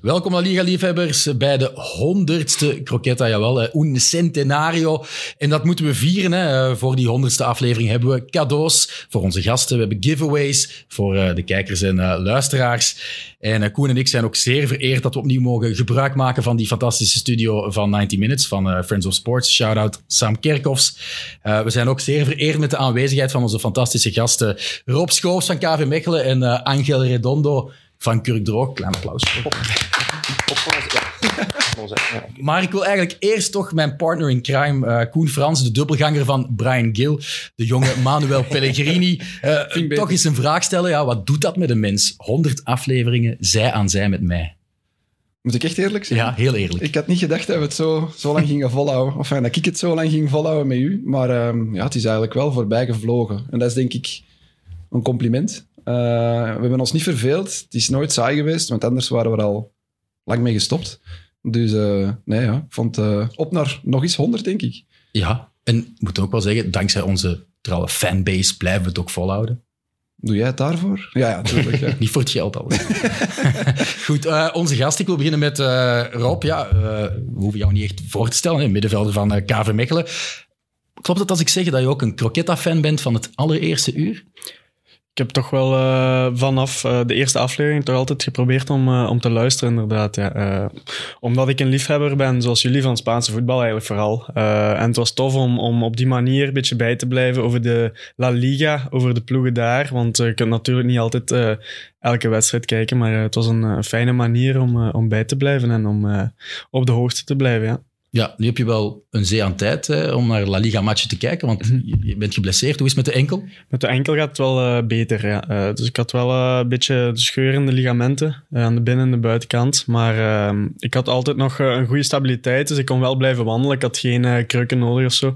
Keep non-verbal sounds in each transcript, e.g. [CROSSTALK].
Welkom La Liga-liefhebbers bij de honderdste Croquetta, jawel, un centenario. En dat moeten we vieren. Hè. Voor die honderdste aflevering hebben we cadeaus voor onze gasten. We hebben giveaways voor eh, de kijkers en uh, luisteraars. En uh, Koen en ik zijn ook zeer vereerd dat we opnieuw mogen gebruik maken van die fantastische studio van 90 Minutes van Friends of Sports. Shout-out Sam Kerkhoffs. we zijn ook zeer vereerd met de aanwezigheid van onze fantastische gasten Rob Schoofs van KV Mechelen en Angel Redondo van Kurk Droog. Klein applaus. Maar ik wil eigenlijk eerst toch mijn partner in crime, uh, Koen Frans, de dubbelganger van Brian Gill, de jonge [LAUGHS] Manuel Pellegrini, uh, toch eens een vraag stellen. Ja, wat doet dat met een mens? 100 afleveringen, zij aan zij met mij. Moet ik echt eerlijk zijn? Ja, heel eerlijk. Ik had niet gedacht dat we het zo, zo lang gingen volhouden. Of dat ik het zo lang ging volhouden met u. Maar um, ja, het is eigenlijk wel voorbij gevlogen. En dat is denk ik een compliment. Uh, we hebben ons niet verveeld. Het is nooit saai geweest, want anders waren we al lang mee gestopt. Dus uh, nee, ja, ik vond uh, op naar nog eens 100, denk ik. Ja, en ik moet ook wel zeggen, dankzij onze trouwe fanbase blijven we het ook volhouden. Doe jij het daarvoor? Ja, ja natuurlijk. Ja. [LAUGHS] Niet voor het geld al. [LAUGHS] Goed, uh, onze gast. Ik wil beginnen met Rob. Ja, we hoeven jou niet echt voor te stellen. Middenvelder van KV Mechelen. Klopt het als ik zeg dat je ook een Croquetta-fan bent van het allereerste uur? Ik heb toch wel uh, vanaf uh, de eerste aflevering toch altijd geprobeerd om, uh, om te luisteren, inderdaad. Ja. omdat ik een liefhebber ben, zoals jullie, van Spaanse voetbal eigenlijk vooral. en het was tof om, om op die manier een beetje bij te blijven over de La Liga, over de ploegen daar. Want je kunt natuurlijk niet altijd elke wedstrijd kijken, maar het was een fijne manier om, om bij te blijven en om op de hoogte te blijven, ja. Ja, nu heb je wel een zee aan tijd hè, om naar La Liga-matchen te kijken, want mhm. je, bent geblesseerd. Hoe is het met de enkel? Met de enkel gaat het wel uh, beter, ja. Uh, dus ik had wel uh, een beetje scheurende ligamenten aan de binnen- en de buitenkant. Maar ehm, ik had altijd nog een goede stabiliteit, dus ik kon wel blijven wandelen. Ik had geen krukken nodig of zo.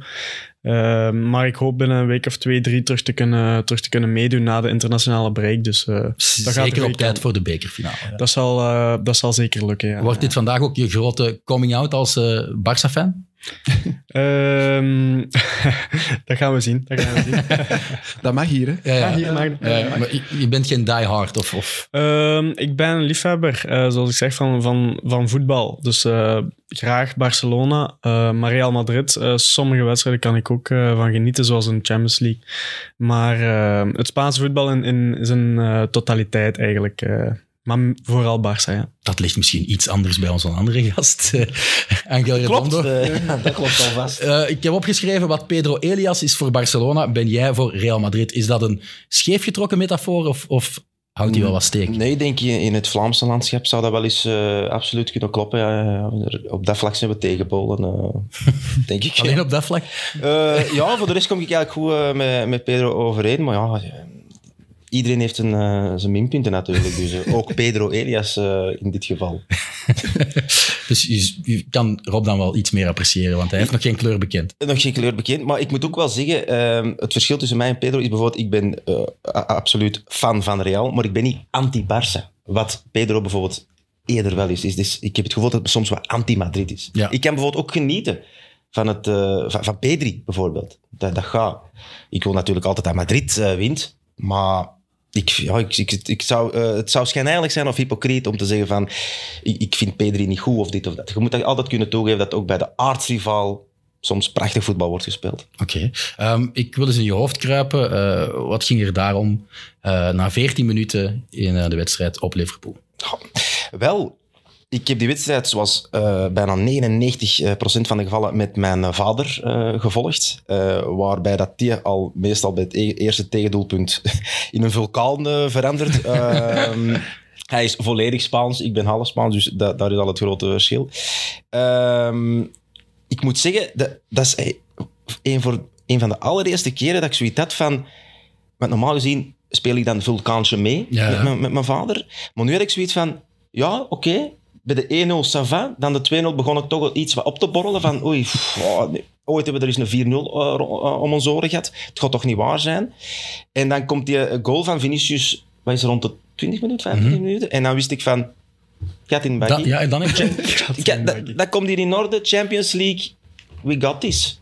Uh, maar ik hoop binnen een week of twee, drie terug te kunnen, terug te kunnen meedoen na de internationale break. Dus, uh, zeker op tijd voor de bekerfinale. Ja. Dat, zal, uh, dat zal zeker lukken. Ja. Wordt dit vandaag ook je grote coming-out als Barça-fan? Um, [LAUGHS] [LAUGHS] dat gaan we zien. Dat, gaan we zien. [LAUGHS] dat mag hier, hè? Ja, ja. Hier mag, ja, maar je bent geen diehard? Of, of? Um, ik ben een liefhebber, uh, zoals ik zeg, van, van, van voetbal. Dus uh, graag Barcelona, uh, maar Real Madrid. sommige wedstrijden kan ik ook van genieten, zoals een Champions League. Maar het Spaanse voetbal in, in zijn totaliteit eigenlijk maar vooral Barça, ja. Dat ligt misschien iets anders bij onze andere gast, uh, [LAUGHS] Angel Klopt, uh, [LAUGHS] dat klopt al vast. Uh, ik heb opgeschreven wat Pedro Elias is voor Barcelona. Ben jij voor Real Madrid? Is dat een scheefgetrokken metafoor of, of houdt hij wel wat steek? Nee, denk je, in het Vlaamse landschap zou dat wel eens absoluut kunnen kloppen. Ja, op dat vlak zijn we tegenpolen, [LAUGHS] denk ik. Alleen op dat vlak? ja, voor de rest kom ik eigenlijk goed met, met Pedro overeen. Maar ja iedereen heeft een, uh, zijn minpunten natuurlijk. Dus uh, ook Pedro Elias uh, in dit geval. [LAUGHS] dus je, je, kan Rob dan wel iets meer appreciëren, want hij heeft nog geen kleur bekend. Nog geen kleur bekend, maar ik moet ook wel zeggen, ehm, het verschil tussen mij en Pedro is bijvoorbeeld, ik ben absoluut fan van Real, maar ik ben niet anti-Barça. Wat Pedro bijvoorbeeld eerder wel is. is dus ik heb het gevoel dat het soms wat anti-Madrid is. Ja. Ik kan bijvoorbeeld ook genieten van, het, van, van Pedri bijvoorbeeld. Dat, dat gaat. Ik wil natuurlijk altijd dat Madrid wint, maar ik, ja, ik, ik, ik zou, uh, het zou schijnheilig zijn of hypocriet om te zeggen van ik, ik vind Pedri niet goed of dit of dat. Je moet altijd kunnen toegeven dat ook bij de aardsrivaal soms prachtig voetbal wordt gespeeld. Oké. Okay. Um, ik wil eens in je hoofd kruipen. Uh, wat ging er daarom uh, na 14 minuten in de wedstrijd op Liverpool? Wel, ik heb die wedstrijd, zoals uh, bijna 99% van de gevallen, met mijn vader uh, gevolgd. Uh, waarbij dat die al meestal bij het e eerste tegendoelpunt [LAUGHS] in een vulkaan verandert. [LAUGHS] Ehm, hij is volledig Spaans, ik ben half Spaans, dus daar is al het grote verschil. Ehm, ik moet zeggen, dat, dat is een, voor, een van de allereerste keren dat ik zoiets had van... Want normaal gezien speel ik dan vulkaantje mee ja. met, met, mijn vader. Maar nu had ik zoiets van... Ja, oké, okay, bij de 1-0 Sava, dan de 2-0 begon ik toch iets wat op te borrelen van oei, oh, nee. ooit hebben we er eens een 4-0 uh, uh, om ons oren gehad. Het gaat toch niet waar zijn? En dan komt die eh, goal van Vinicius, wat is rond de 20 minuten, 25 mm -hmm. minuten? En dan wist ik van, gaat in Ja, en dan heb je... [LAUGHS] dat, dat komt hier in orde, Champions League, we got this.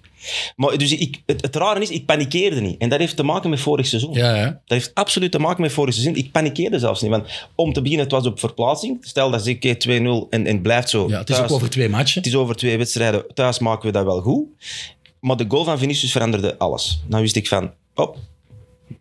Maar dus ik, het, het rare is, ik panikeerde niet. En dat heeft te maken met vorig seizoen. Ja, ja. Dat heeft absoluut te maken met vorig seizoen. Ik panikeerde zelfs niet. Want om te beginnen, het was op verplaatsing. Stel dat ik 2-0 en, en het blijft zo. ja het is thuis, ook over twee matchen. het is over twee wedstrijden. Thuis maken we dat wel goed. Maar de goal van Vinicius veranderde alles. Dan wist ik van, op,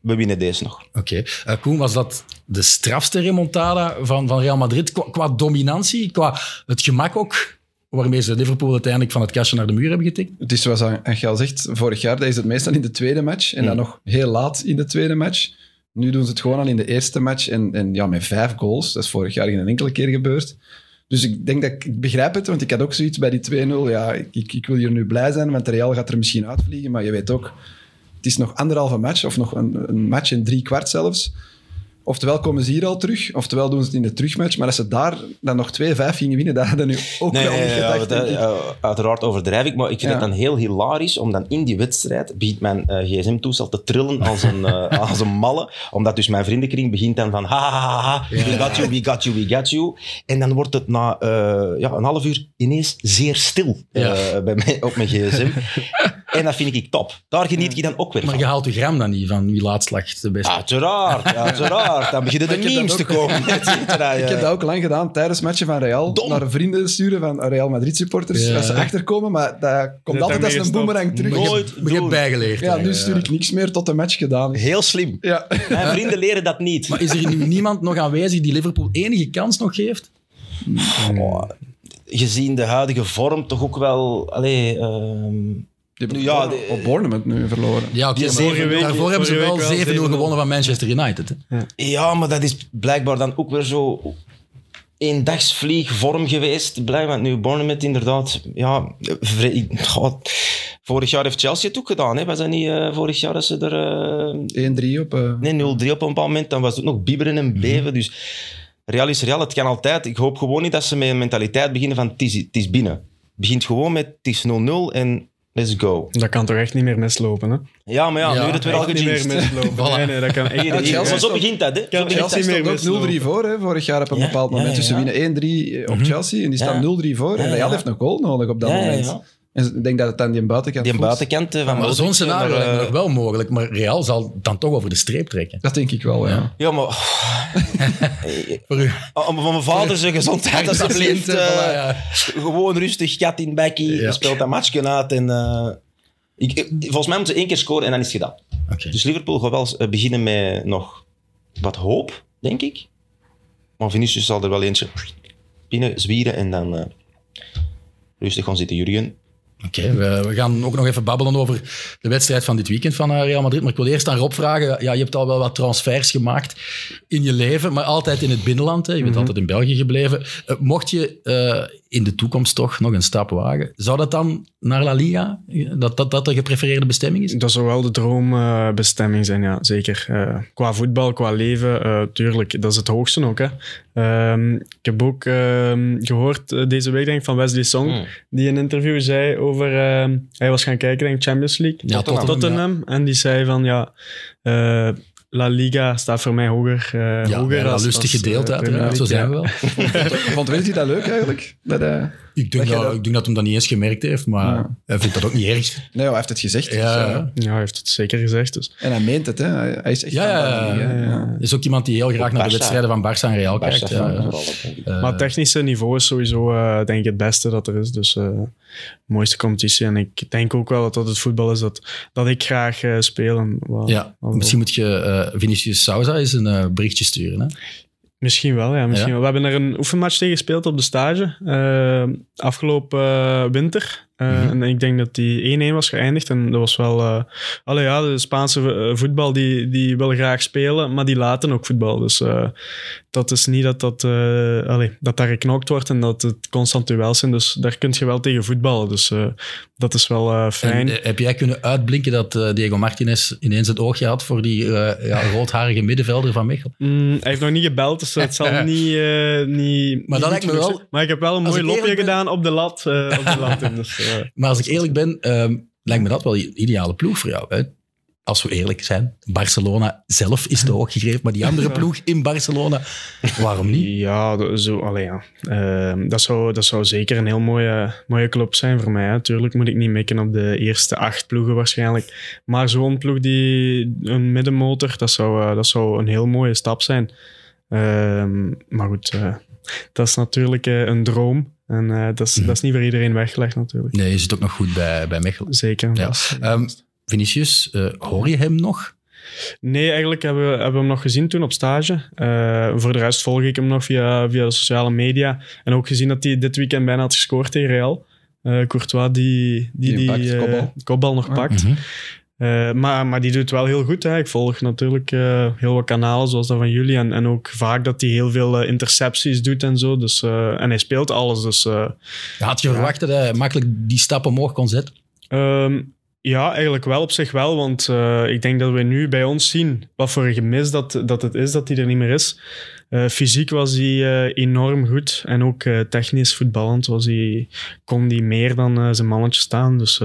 we winnen deze nog. Oké. Eh, Koen, was dat de strafste remontada van, van Real Madrid qua, qua dominantie, qua het gemak ook, waarmee ze Liverpool uiteindelijk van het kastje naar de muur hebben getikt? Het is zoals Angel zegt, vorig jaar ze het meestal in de tweede match en dan nog heel laat in de tweede match. Nu doen ze het gewoon al in de eerste match en, en ja, met vijf goals. Dat is vorig jaar geen enkele keer gebeurd. Dus ik denk dat ik, ik begrijp het, want ik had ook zoiets bij die 2-0. Ja, ik, ik, wil hier nu blij zijn, want Real gaat er misschien uitvliegen, maar je weet ook, het is nog anderhalve match of nog een, een match in drie kwart zelfs. Oftewel komen ze hier al terug, oftewel doen ze het in de terugmatch. Maar als ze daar dan nog 2-5 gingen winnen, dat hadden nu ook wel niet ja, gedacht, ja, uiteraard overdrijf ik, maar ik vind Ja. het dan heel hilarisch om dan in die wedstrijd begint mijn eh, gsm-toestel te trillen als een, eh, als een malle. Omdat dus mijn vriendenkring begint dan van ha, ha, ha, ha, we got you, we got you, we got you. En dan wordt het na eh, ja, een half uur ineens zeer stil bij mij, op mijn gsm. [LAUGHS] en dat vind ik top. Daar geniet je dan ook weer Maar van. je haalt de gram dan niet van wie laatst lag de beste. Uiteraard, uiteraard. Dan beginnen de [LAUGHS] heb memes te komen. [LAUGHS] Ik heb dat ook lang gedaan tijdens matchen van Real. Dom. Naar vrienden sturen van Real Madrid supporters. Ja. Als ze achterkomen, maar dat komt altijd als een boemerang terug. Maar je, nooit maar je bijgeleerd. Ja, nu hè. stuur ik niks meer tot de match gedaan is. Heel slim. Ja. Mijn vrienden leren dat niet. Maar is er nu niemand nog aanwezig die Liverpool enige kans nog geeft? Oh, gezien de huidige vorm toch ook wel... Allee, ehm, Die hebben Ja, de- op Bournemouth nu verloren. Ja, Die maar week- daarvoor hebben ze wel week wel 7-0 7-0 gewonnen van Manchester United. Hè? ja, maar dat is blijkbaar dan ook weer zo eendagsvliegvorm geweest. Blijkbaar nu Bournemouth inderdaad... Ja, goh, vorig jaar heeft Chelsea het ook gedaan. Hè? Was dat niet eh, vorig jaar dat ze er... eh, 1-3 op... eh, Nee, 0-3 op een bepaald moment. Dan was het ook nog bibberen en beven. Dus Real is Real. Het kan altijd. Ik hoop gewoon niet dat ze met een mentaliteit beginnen van het is, het is binnen. Het begint gewoon met het is 0-0 en let's go. Dat kan toch echt niet meer mislopen, hè? Ja, maar ja, Ja, nu het weer al niet meer mislopen. [LAUGHS] Voilà. Nee, nee, dat kan echt niet. Maar zo begint dat, hè. Kan Chelsea dat. meer stond ook 0-3 voor, hè, vorig jaar op een Ja, bepaald ja, moment. Dus ze winnen 1-3 op Chelsea en die staan Ja. 0-3 voor. En heeft nog goal nodig op dat Ja, ja, moment. En ik denk dat het aan die buitenkant Die voelt. buitenkant eh, van Maar Modric, zo'n scenario maar, lijkt me eh, nog wel mogelijk. Maar Real zal dan toch over de streep trekken. Dat denk ik wel, ja. Ja, maar... [LAUGHS] Voor u. Om van mijn vader zijn gezondheid, alsjeblieft. Patiënten, eh, voilà, ja. Gewoon rustig, gat in bekkie. Ja. Je speelt dat matchje uit en... eh, ik, ik- volgens mij moeten ze één keer scoren en dan is het gedaan. Oké. Dus Liverpool gaat wel eh, beginnen met nog wat hoop, denk ik. Maar Vinicius zal er wel eentje binnen zwieren en dan eh, rustig gaan zitten, Jurgen. Oké, we, we gaan ook nog even babbelen over de wedstrijd van dit weekend van eh, Real Madrid. Maar ik wil eerst aan Rob vragen. Ja, je hebt al wel wat transfers gemaakt in je leven, maar altijd in het binnenland. Hè. Je bent altijd in België gebleven. Eh, mocht je eh, in de toekomst toch nog een stap wagen, zou dat dan naar La Liga? Dat dat, dat de geprefereerde bestemming is? Dat zou wel de droombestemming zijn, ja, zeker. Eh, qua voetbal, qua leven, eh, tuurlijk, dat is het hoogste ook. Hè. Ehm, ik heb ook ehm, gehoord eh, deze week denk ik, van Wesley Song, Hmm. die in een interview zei over... ehm, hij was gaan kijken, denk ik, Champions League. Ja, Tottenham. Tottenham. En die zei van, ja, eh, La Liga staat voor mij hoger. eh Ja, hoger ja, als, lustig als, gedeeld eh, uiteraard. Zo Premier zijn we wel. [LAUGHS] Vond Willy dat leuk eigenlijk? Dat, eh, Ik denk Dat dat, dat- ik denk dat hij dat niet eens gemerkt heeft, maar Ja. hij vindt dat ook niet erg. nee, hij heeft het gezegd. dus, Ja, eh, ja. Hij heeft het zeker gezegd. Dus. en hij meent het, hè. Hij is echt Ja, ja, is ook iemand die heel graag naar de wedstrijden van Barça en Real kijkt. Ja, ik. Eh, Maar het technische niveau is sowieso, eh, denk ik, het beste dat er is. Dus eh, de mooiste competitie. En ik denk ook wel dat dat het voetbal is dat, dat ik graag eh, speel. En wat- Ja, misschien moet je eh, Vinicius Souza eens een eh, berichtje sturen. Hè? Misschien wel, ja. Misschien Ja. wel. We hebben er een oefenmatch tegen gespeeld op de stage eh, afgelopen eh, Eh, Mhm. En ik denk dat die 1-1 was geëindigd. En dat was wel... eh allee, ja, de Spaanse eh, voetbal, die, die wil graag spelen, maar die laten ook voetbal. Dus dat is niet dat, dat, allee, dat daar geknokt wordt en dat het constant duels zijn. Dus daar kun je wel tegen voetballen. Dus dat is wel fijn. En, heb jij kunnen uitblinken dat Diego Martinez ineens het oogje had voor die ja, roodharige middenvelder van Mechelen? Mm, hij heeft nog niet gebeld, dus het zal [LAUGHS] niet, niet... Maar dat lijkt me wel- zijn. Maar ik heb wel een mooi lopje ben- gedaan op de lat. op de lat in, dus, [LAUGHS] Maar als ik eerlijk ben, ehm, lijkt me dat wel de ideale ploeg voor jou. Hè? als we eerlijk zijn, Barcelona zelf is te hoog gegrepen, maar die andere ploeg in Barcelona, waarom niet? Ja, dat- zo, allee, ja. Ehm, dat, zou, dat zou zeker een heel mooie, mooie club zijn voor mij. Natuurlijk moet ik niet mikken op de eerste acht ploegen waarschijnlijk. Maar zo'n ploeg die een middenmotor, dat zou, eh, dat zou een heel mooie stap zijn. Ehm, maar goed, eh, dat is natuurlijk eh, een droom. En eh, dat, is, dat is niet voor iedereen weggelegd natuurlijk. Nee, je zit ook nog goed bij, bij Mechelen. Zeker. Ja. Ehm, Vinicius, eh, hoor je hem nog? Nee, eigenlijk hebben we, hebben we hem nog gezien toen op stage. Eh, voor de rest volg ik hem nog via, via de sociale media. En ook gezien dat hij dit weekend bijna had gescoord tegen Real. Eh, Courtois die die, Die kopbal. kopbal nog Ja. pakt. Mhm. Eh, maar, maar die doet wel heel goed. Hè. Ik volg natuurlijk eh, heel wat kanalen zoals dat van jullie. En, en ook vaak dat hij heel veel eh, intercepties doet en zo. Dus, en hij speelt alles. Dus Had je verwacht dat hij makkelijk die stap omhoog kon zetten? Ehm, ja, eigenlijk wel op zich wel. Want ik denk dat we nu bij ons zien wat voor een gemis dat, dat het is dat hij er niet meer is. Fysiek was hij enorm goed. En ook technisch voetballend was hij, kon hij meer dan zijn mannetje staan. Dus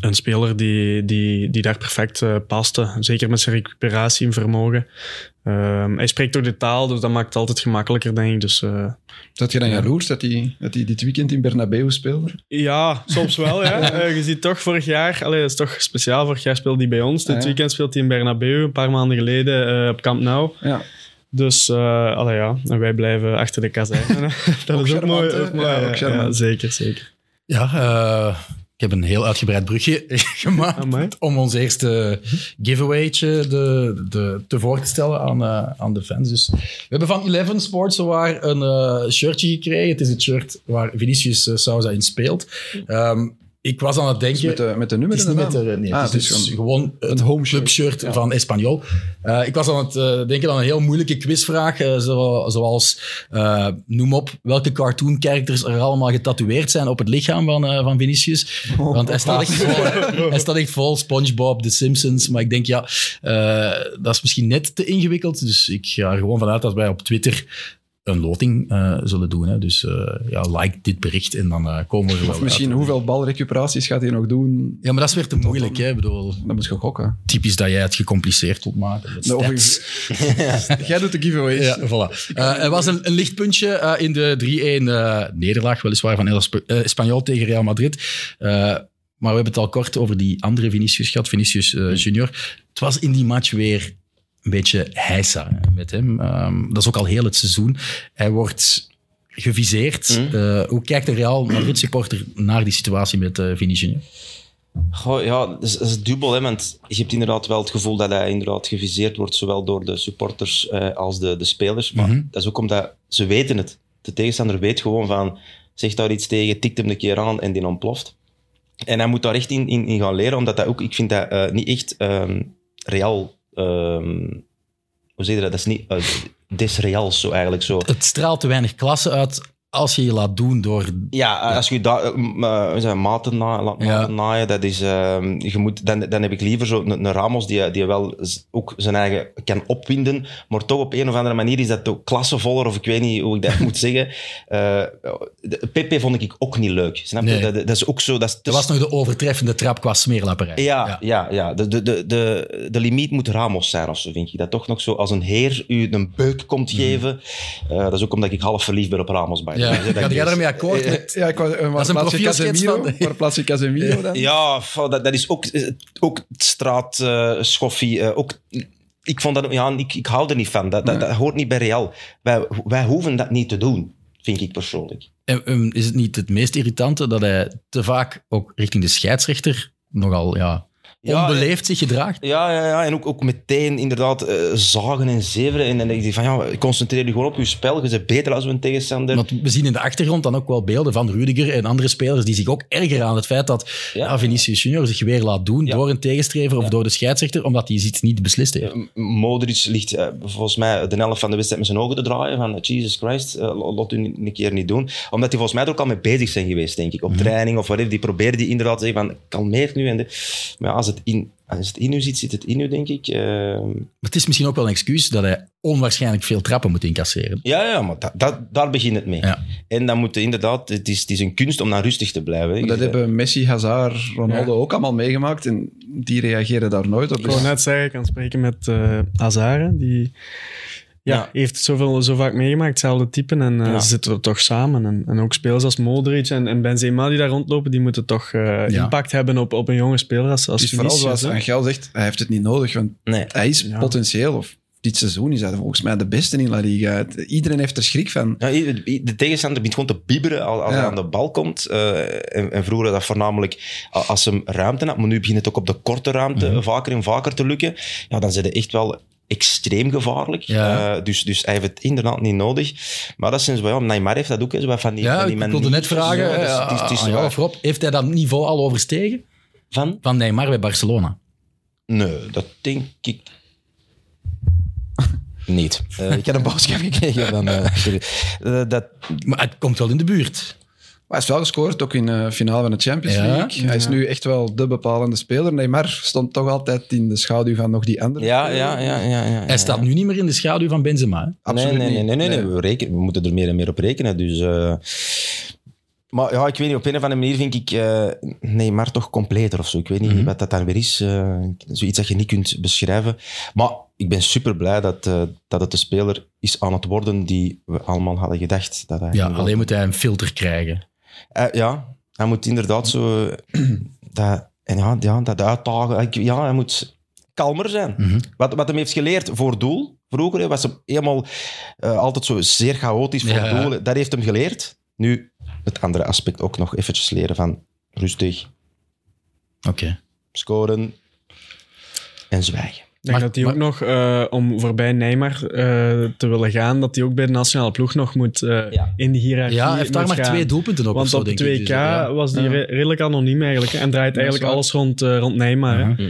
een speler die, die, die daar perfect eh, paste. Zeker met zijn recuperatie en vermogen. Ehm, hij spreekt ook de taal, dus dat maakt het altijd gemakkelijker, denk ik. Dus eh, Zat je dan jaloers dat hij, dat hij dit weekend in Bernabeu speelde? Ja, soms wel. Ja. [LAUGHS] Eh, je ziet toch vorig jaar, allee, dat is toch speciaal, vorig jaar speelde hij bij ons. Dit Ah, ja. weekend speelt hij in Bernabeu, een paar maanden geleden eh, op Camp Nou. Ja. Dus uh, allee, ja, en wij blijven achter de kazerne. [LAUGHS] dat Ook is ook charmant, mooi. hè? ook mooi, Ja, ja, ook charmant. ja, zeker, zeker. Ja, eh, ik heb een heel uitgebreid brugje [LAUGHS] gemaakt Amai. om ons eerste giveawaytje de, de, te voor te stellen aan, eh, aan de fans. Dus we hebben van Eleven Sports zowaar een eh, shirtje gekregen. Het is het shirt waar Vinicius eh, Souza in speelt. Ehm, ik was aan het denken... Met de, met de nummer Het is niet met de, nee, Ah, het is het is dus gewoon het een home shirt. clubshirt Ja. van Espanyol. Eh, ik was aan het eh, denken aan een heel moeilijke quizvraag, eh, zo- zoals eh, noem op welke cartoon characters er allemaal getatoeëerd zijn op het lichaam van, eh, van Vinicius. Want hij staat, echt [LAUGHS] vol, hij staat echt vol SpongeBob, The Simpsons. Maar ik denk, ja, eh, dat is misschien net te ingewikkeld. Dus ik ga er gewoon vanuit dat wij op Twitter een loting eh, zullen doen. Hè. Dus eh, ja, like dit bericht en dan eh, komen we er wel Of misschien uit. hoeveel balrecuperaties gaat hij nog doen? Ja, maar dat is weer te moeilijk. Hè. Bedoel, Dat moet je gokken. typisch dat jij het gecompliceerd wilt maken. met Nou. [LAUGHS] Jij doet de giveaways. Ja, voilà. Er was een, een lichtpuntje in de 3-1 eh, nederlaag, weliswaar van El Esp- Espanyol tegen Real Madrid. Maar we hebben het al kort over die andere Vinicius gehad, Vinicius Junior. Het was in die match weer een beetje heisa met hem. Ehm, dat is ook al heel het seizoen. Hij wordt geviseerd. Mm. Eh, hoe kijkt de Real Madrid supporter naar die situatie met eh Vini Junior? Goh, ja, dat is, dat is dubbel. Hè, want je hebt inderdaad wel het gevoel dat hij inderdaad geviseerd wordt, zowel door de supporters eh, als de, de spelers. Maar Mhm. dat is ook omdat ze weten het. De tegenstander weet gewoon van, zeg daar iets tegen, tikt hem een keer aan en die ontploft. En hij moet daar echt in, in, in gaan leren, omdat dat ook, ik vind dat niet echt ehm real... ehm, hoe zeg je dat? Dat is niet uh, zo eigenlijk zo. Het straalt te weinig klasse uit als je je laat doen door... Ja, als je daar eh, eh, je, maten, na, laat Ja. naaien, dat is, ehm, je moet, dan, dan heb ik liever zo een, Ramos die, die wel ook zijn eigen kan opwinden, maar toch op een of andere manier is dat ook klassevoller, of ik weet niet hoe ik dat [LAUGHS] moet zeggen. De- Pepe vond ik ook niet leuk, snap je? Nee. Dat, dat is ook zo... Dat is, Dat was nog de overtreffende trap qua smeerlapperij. ja, ja. ja, De, de, de, de, de limiet moet Ramos zijn of zo, vind ik. Dat toch nog zo als een heer u een beuk komt geven. Eh, dat is ook omdat ik half verliefd ben op Ramos. By Ja, dat ga jij daarmee akkoord? Eh, met- Ja, ik is een plaats je profielschets Casemiro? van- Waar plaats je Casemiro dan? Ja, dat, dat is ook, eh, ook straatschoffie. eh ook, ik, vond dat, ja, ik, ik hou er niet van. Dat, dat, dat hoort niet bij Real. Wij, wij hoeven dat niet te doen, vind ik persoonlijk. En, ehm, is het niet het meest irritante dat hij te vaak ook richting de scheidsrechter nogal ja, Ja, onbeleefd zich gedraagt? Ja, ja, ja. en ook, ook meteen inderdaad eh, zagen en zeveren. En dan denk je van, ja, concentreer je gewoon op je spel. Je bent beter als een tegenstander. Want we zien in de achtergrond dan ook wel beelden van Rudiger en andere spelers die zich ook ergeren aan het feit dat Ja. ja. Vinicius Junior zich weer laat doen Ja. door een tegenstrever of door de scheidsrechter, omdat hij iets niet beslist heeft. M- Modric ligt eh, volgens mij de helft van de wedstrijd met zijn ogen te draaien. Van, Jesus Christ, eh, laat u een keer niet doen. Omdat die volgens mij er ook al mee bezig zijn geweest, denk ik. Op training of whatever. Die probeerde die inderdaad te zeggen van, kalmeer nu. En de, maar ja, als het in... als het in u zit, zit het in u, denk ik. Ehm, Maar het is misschien ook wel een excuus dat hij onwaarschijnlijk veel trappen moet incasseren. ja, ja, maar dat, dat, daar begint het mee. Ja. En dan moet inderdaad, het is, het is een kunst om dan rustig te blijven. Maar dat hebben Messi, Hazard, Ronaldo ook allemaal meegemaakt. En die reageren daar nooit op. Ik wou net zeggen, ik kan spreken met eh Azare, die ja, Ja. heeft zoveel, zo vaak meegemaakt, hetzelfde type. En eh, Ja. ze zitten er toch samen. En, en ook spelers als Modric en, en Benzema die daar rondlopen, die moeten toch eh, Ja. impact hebben op, op een jonge speler als, als het is vooral Vinicius, zoals. Angel zegt, hij heeft het niet nodig. Want Nee. hij is Ja. potentieel, of dit seizoen is hij volgens mij de beste in La Liga. Iedereen heeft er schrik van. Ja, de tegenstander begint gewoon te bibberen als, als Ja. hij aan de bal komt. Eh, en, en vroeger dat voornamelijk als hem ruimte had, maar nu begint het ook op de korte ruimte Mhm. vaker en vaker te lukken. Ja, dan zijn ze echt wel extreem gevaarlijk. Ja. Eh, dus, dus hij heeft het inderdaad niet nodig. Maar dat is wel, ja, Neymar heeft dat ook, zo wat van die, Ja, van die ik wilde net vragen, Ja, dus eh, het is- het is aan jou waar. of Rob, heeft hij dat niveau al overstegen Van? van Neymar bij Barcelona? Nee, dat denk ik niet. Eh, [LAUGHS] ik heb een boodschap gekregen van... eh. [LAUGHS] Eh, dat, Maar het komt wel in de buurt. Hij is wel gescoord, ook in de finale van de Champions Ja. League. Hij is nu echt wel de bepalende speler. Neymar stond toch altijd in de schaduw van nog die andere. ja, ja, ja, ja, ja. Hij staat nu niet meer in de schaduw van Benzema. hè? Absoluut nee, nee, niet. nee, nee, nee, We, rekenen, we moeten er meer en meer op rekenen. Dus, eh, maar ja, ik weet niet, op een of andere manier vind ik eh Neymar toch completer of zo. Ik weet niet Mhm. wat dat dan weer is. eh, zoiets dat je niet kunt beschrijven. Maar ik ben super blij dat, eh, dat het de speler is aan het worden die we allemaal hadden gedacht. Dat hij Ja, alleen moet hij een filter krijgen. Eh, ja, hij moet inderdaad zo... [CLEARS THROAT] dat, en ja, ja, dat uitdagen. Ja, hij moet kalmer zijn. Mhm. Wat, wat hem heeft geleerd voor doel, vroeger hè, was hij helemaal eh, altijd zo zeer chaotisch voor Ja. doel. Dat heeft hem geleerd. Nu het andere aspect ook nog eventjes leren van rustig, Oké. scoren en zwijgen. Ik denk Maar- dat hij ook nog, eh, om voorbij Neymar eh, te willen gaan, dat hij ook bij de nationale ploeg nog moet eh, Ja. in die hiërarchie Ja, hij heeft daar maar gaan. twee doelpunten op Want zo, op de denk 2K ik. Dus, ja. was Ja. re- redelijk anoniem eigenlijk. En draait eigenlijk alles rond, eh, rond Neymar. hè.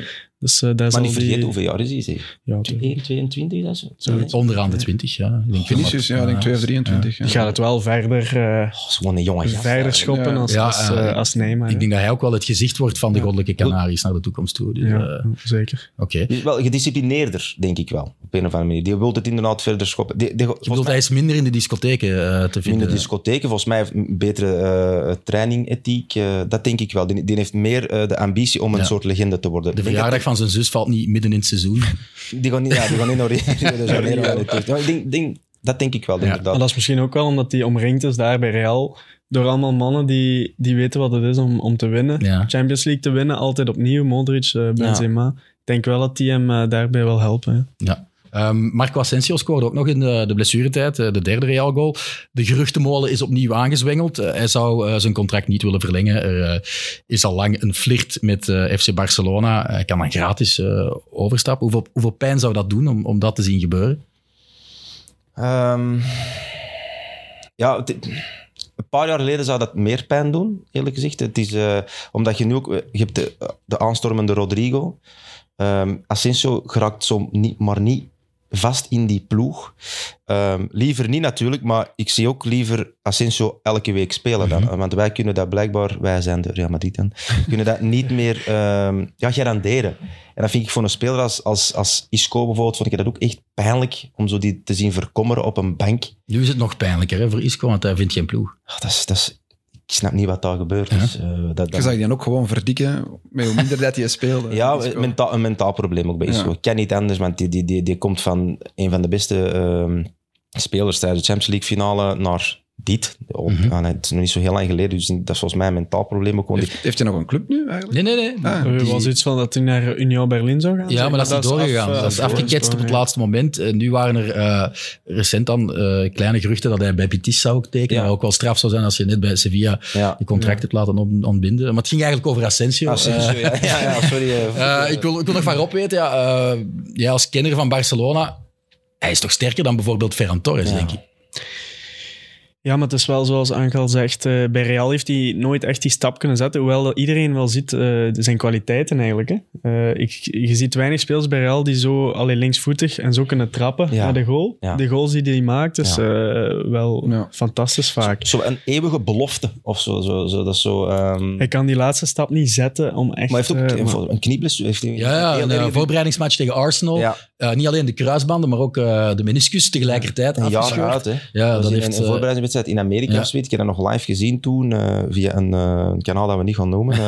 Dus eh daar Maar niet vergeten, die... hoeveel jaar is hij? zeg? Ja, die 1, 22, dat is zo. Onderaan de 20, ja. Ik denk Vinicius, ja, ik denk 2 of 23. ja. gaat het wel verder, eh, Oh, dat is gewoon een jonge gast. verder schoppen Ja. als, Ja, als, eh, als Neymar. Ik denk dat hij ook wel het gezicht wordt van de Goddelijke Canaries naar de toekomst toe. Dus, ja, eh, zeker. Oké. Die is wel gedisciplineerder, denk ik wel. Op een of andere manier. Die wil het inderdaad verder schoppen. Die, die, bedoelt, mij- hij is minder in de discotheken eh, te in vinden. de discotheken. Volgens mij heeft een betere eh trainingethiek. eh, dat denk ik wel. Die, die heeft meer eh, de ambitie om een Ja. soort legende te worden. De verjaardag van zijn zus valt niet midden in het seizoen. [LAUGHS] Die gaan niet, ja, die gaan niet naar Rio de [LAUGHS] Janeiro. Ja, dat is- Ja, ik denk, denk, dat denk ik wel, Ja. inderdaad. Maar dat is misschien ook wel omdat hij omringd is daar bij Real door allemaal mannen die, die weten wat het is om, om te winnen. Ja. Champions League te winnen, altijd opnieuw. Modric, eh, Benzema. Ik denk wel dat die hem eh, daarbij wel helpen. hè. Ja. Ehm, Marco Asensio scoorde ook nog in de, de blessuretijd, eh, de derde Real goal. De geruchtenmolen is opnieuw aangezwengeld. Eh, hij zou eh, zijn contract niet willen verlengen. Er is al lang een flirt met FC Barcelona. Hij kan dan gratis overstappen. Hoeveel, hoeveel pijn zou dat doen om, om dat te zien gebeuren? Ehm, ja, een paar jaar geleden zou dat meer pijn doen, eerlijk gezegd. Het is, omdat je nu ook... Je hebt de, de aanstormende Rodrigo. Ehm Asensio geraakt zo niet, maar niet vast in die ploeg. Ehm, liever niet natuurlijk, maar ik zie ook liever Asensio elke week spelen dan. Want wij kunnen dat blijkbaar, wij zijn de Real Madrid dan, [LAUGHS] kunnen dat niet meer ehm, ja, garanderen. En dat vind ik voor een speler als, als, als Isco bijvoorbeeld, vond ik dat ook echt pijnlijk om zo die te zien verkommeren op een bank. Nu is het nog pijnlijker hè, voor Isco, want hij vindt geen ploeg. Ah, dat is, dat is, snap niet wat daar gebeurt. Ja. Dus, eh, dat, Je dat, zag die ook gewoon verdikken met hoe minder dat hij speelde. [LAUGHS] Ja, een menta een mentaal probleem ook bij Isco. Ja. Ik ken niet anders, want die, die, die, die komt van een van de beste ehm, spelers tijdens de Champions League finale naar dit. Op, Mhm. ah, nee, het is nog niet zo heel lang geleden, dus dat is volgens mij een mentaal probleem ook. Heeft, heeft hij nog een club nu eigenlijk? Nee, nee, nee. Ah, Er Die- was iets van dat hij naar Union Berlin zou gaan. Ja, maar dat is niet doorgegaan. af, eh, dat is afgeketst op het laatste moment. En nu waren er eh, recent dan eh, kleine geruchten dat hij bij Betis zou ook tekenen. Ja. Wat ook wel straf zou zijn als je net bij Sevilla Ja. je contract hebt laten on- ontbinden. Maar het ging eigenlijk over Asensio. Asensio, Eh, ja, sorry. eh, [LAUGHS] eh, ik, wil, ik wil nog van Rob weten, ja, eh, jij als kenner van Barcelona, hij is toch sterker dan bijvoorbeeld Ferran Torres, Ja. denk ik. Ja, maar het is wel zoals Angel zegt, eh, bij Real heeft hij nooit echt die stap kunnen zetten, hoewel dat iedereen wel ziet eh, zijn kwaliteiten eigenlijk. Hè. Eh, ik, je ziet weinig spelers bij Real die zo alleen linksvoetig en zo kunnen trappen Ja. naar de goal. Ja. De goals die hij maakt, is eh, wel Ja. fantastisch vaak. Zo een eeuwige belofte of zo. zo, zo dat zo ehm, Hij kan die laatste stap niet zetten om echt... maar hij heeft ook maar- een, een knieblessure. Ja, een erg- voorbereidingsmatch tegen Arsenal. Ja, Eh, niet alleen de kruisbanden, maar ook eh, de meniscus tegelijkertijd een jaar afgescheurd. uit. Hè. Ja, dat heeft... een, een in Amerika ja. of zoiets. Ik heb dat nog live gezien toen eh, via een, eh, een kanaal dat we niet gaan noemen.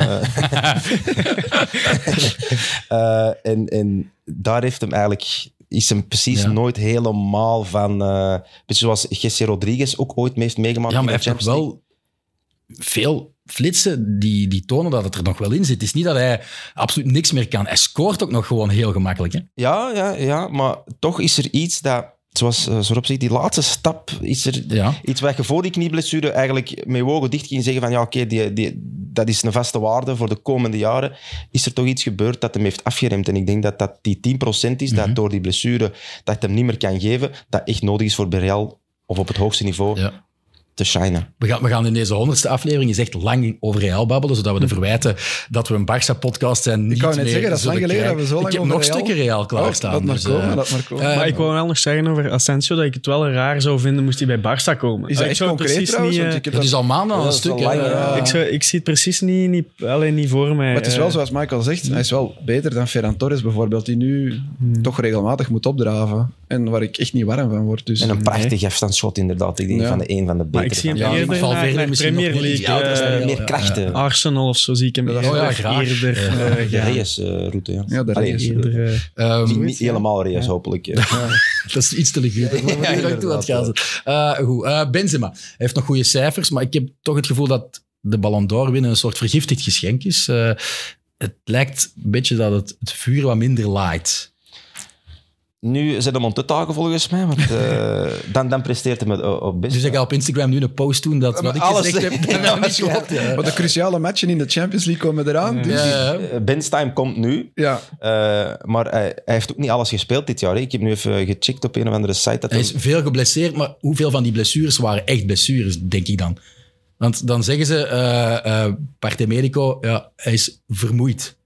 eh. [LAUGHS] En, en daar heeft hem eigenlijk is hem precies Ja. nooit helemaal van... eh beetje zoals Jesse Rodriguez ook ooit mee heeft meegemaakt Ja, maar hij heeft wel veel flitsen die, die tonen dat het er nog wel in zit. Het is niet dat hij absoluut niks meer kan. Hij scoort ook nog gewoon heel gemakkelijk. Hè? Ja, ja, ja, maar toch is er iets dat... Zoals uh, Zorop zegt, die laatste stap is er... Ja. Iets wat je voor die knieblessure eigenlijk met je ogen dicht ging zeggen van ja, oké, die, die, dat is een vaste waarde voor de komende jaren. Is er toch iets gebeurd dat hem heeft afgeremd? En ik denk dat dat die 10% is, dat door die blessure dat hem niet meer kan geven, dat echt nodig is voor Real of op het hoogste niveau Ja. Te shinen. We gaan, we gaan in deze honderdste aflevering eens echt lang over Real babbelen, zodat we de verwijten dat we een Barça-podcast zijn niet Ik net meer zeggen, dat is lang geleden dat we zo lang Ik heb over nog Real- stukken Real klaarstaan. dat maar dus, komen, eh, dat maar komen. eh, Maar ik wou wel nog zeggen over Asensio dat ik het wel raar zou vinden moest hij bij Barça komen. Is dat Ik echt concreet precies trouwens? niet, Want eh, dat is al maanden al een dat stuk. hè. lang, ja. ik, zou, ik zie het precies niet, niet, alleen niet voor mij. Maar het is wel zoals Michael zegt, hij is wel beter dan Ferran Torres bijvoorbeeld, die nu toch regelmatig moet opdraven. En waar ik echt niet warm van word. Dus En een prachtig afstandsschot inderdaad. Ik denk Ja. van de een van de Maar ik zie hem de- eerder Premier League. iets ouder eh, zijn. meer krachten. Arsenal of zo zie ik hem. Oh ja, graag. eerder Ja. eh, de. Reyes-route, ja. Ja, de Reyes. Eh, Ehm, Niet helemaal Reyes, hopelijk. [LAUGHS] dat is iets te luguber. Maar. [LAUGHS] Eh, goed, eh, Benzema Hij heeft nog goede cijfers, maar ik heb toch het gevoel dat de Ballon d'Or winnen een soort vergiftigd geschenk is. Eh, het lijkt een beetje dat het, het vuur wat minder laait. Nu zijn hem aan te taken volgens mij, want eh, [LAUGHS] dan, dan presteert hij met, eh, op best. Dus ik ga op Instagram nu een post doen dat wat ik alles- gezegd heb, dat [LAUGHS] niet klopt. Ja. Maar de cruciale matchen in de Champions League komen eraan. Dus, Ja. Eh, Ben's time komt nu, ja. eh, maar hij, hij heeft ook niet alles gespeeld dit jaar. Hè. Ik heb nu even gecheckt op een of andere site. Dat Hij is veel geblesseerd, maar hoeveel van die blessures waren echt blessures, denk ik dan? Want dan zeggen ze, eh eh parte medico, ja, hij is vermoeid.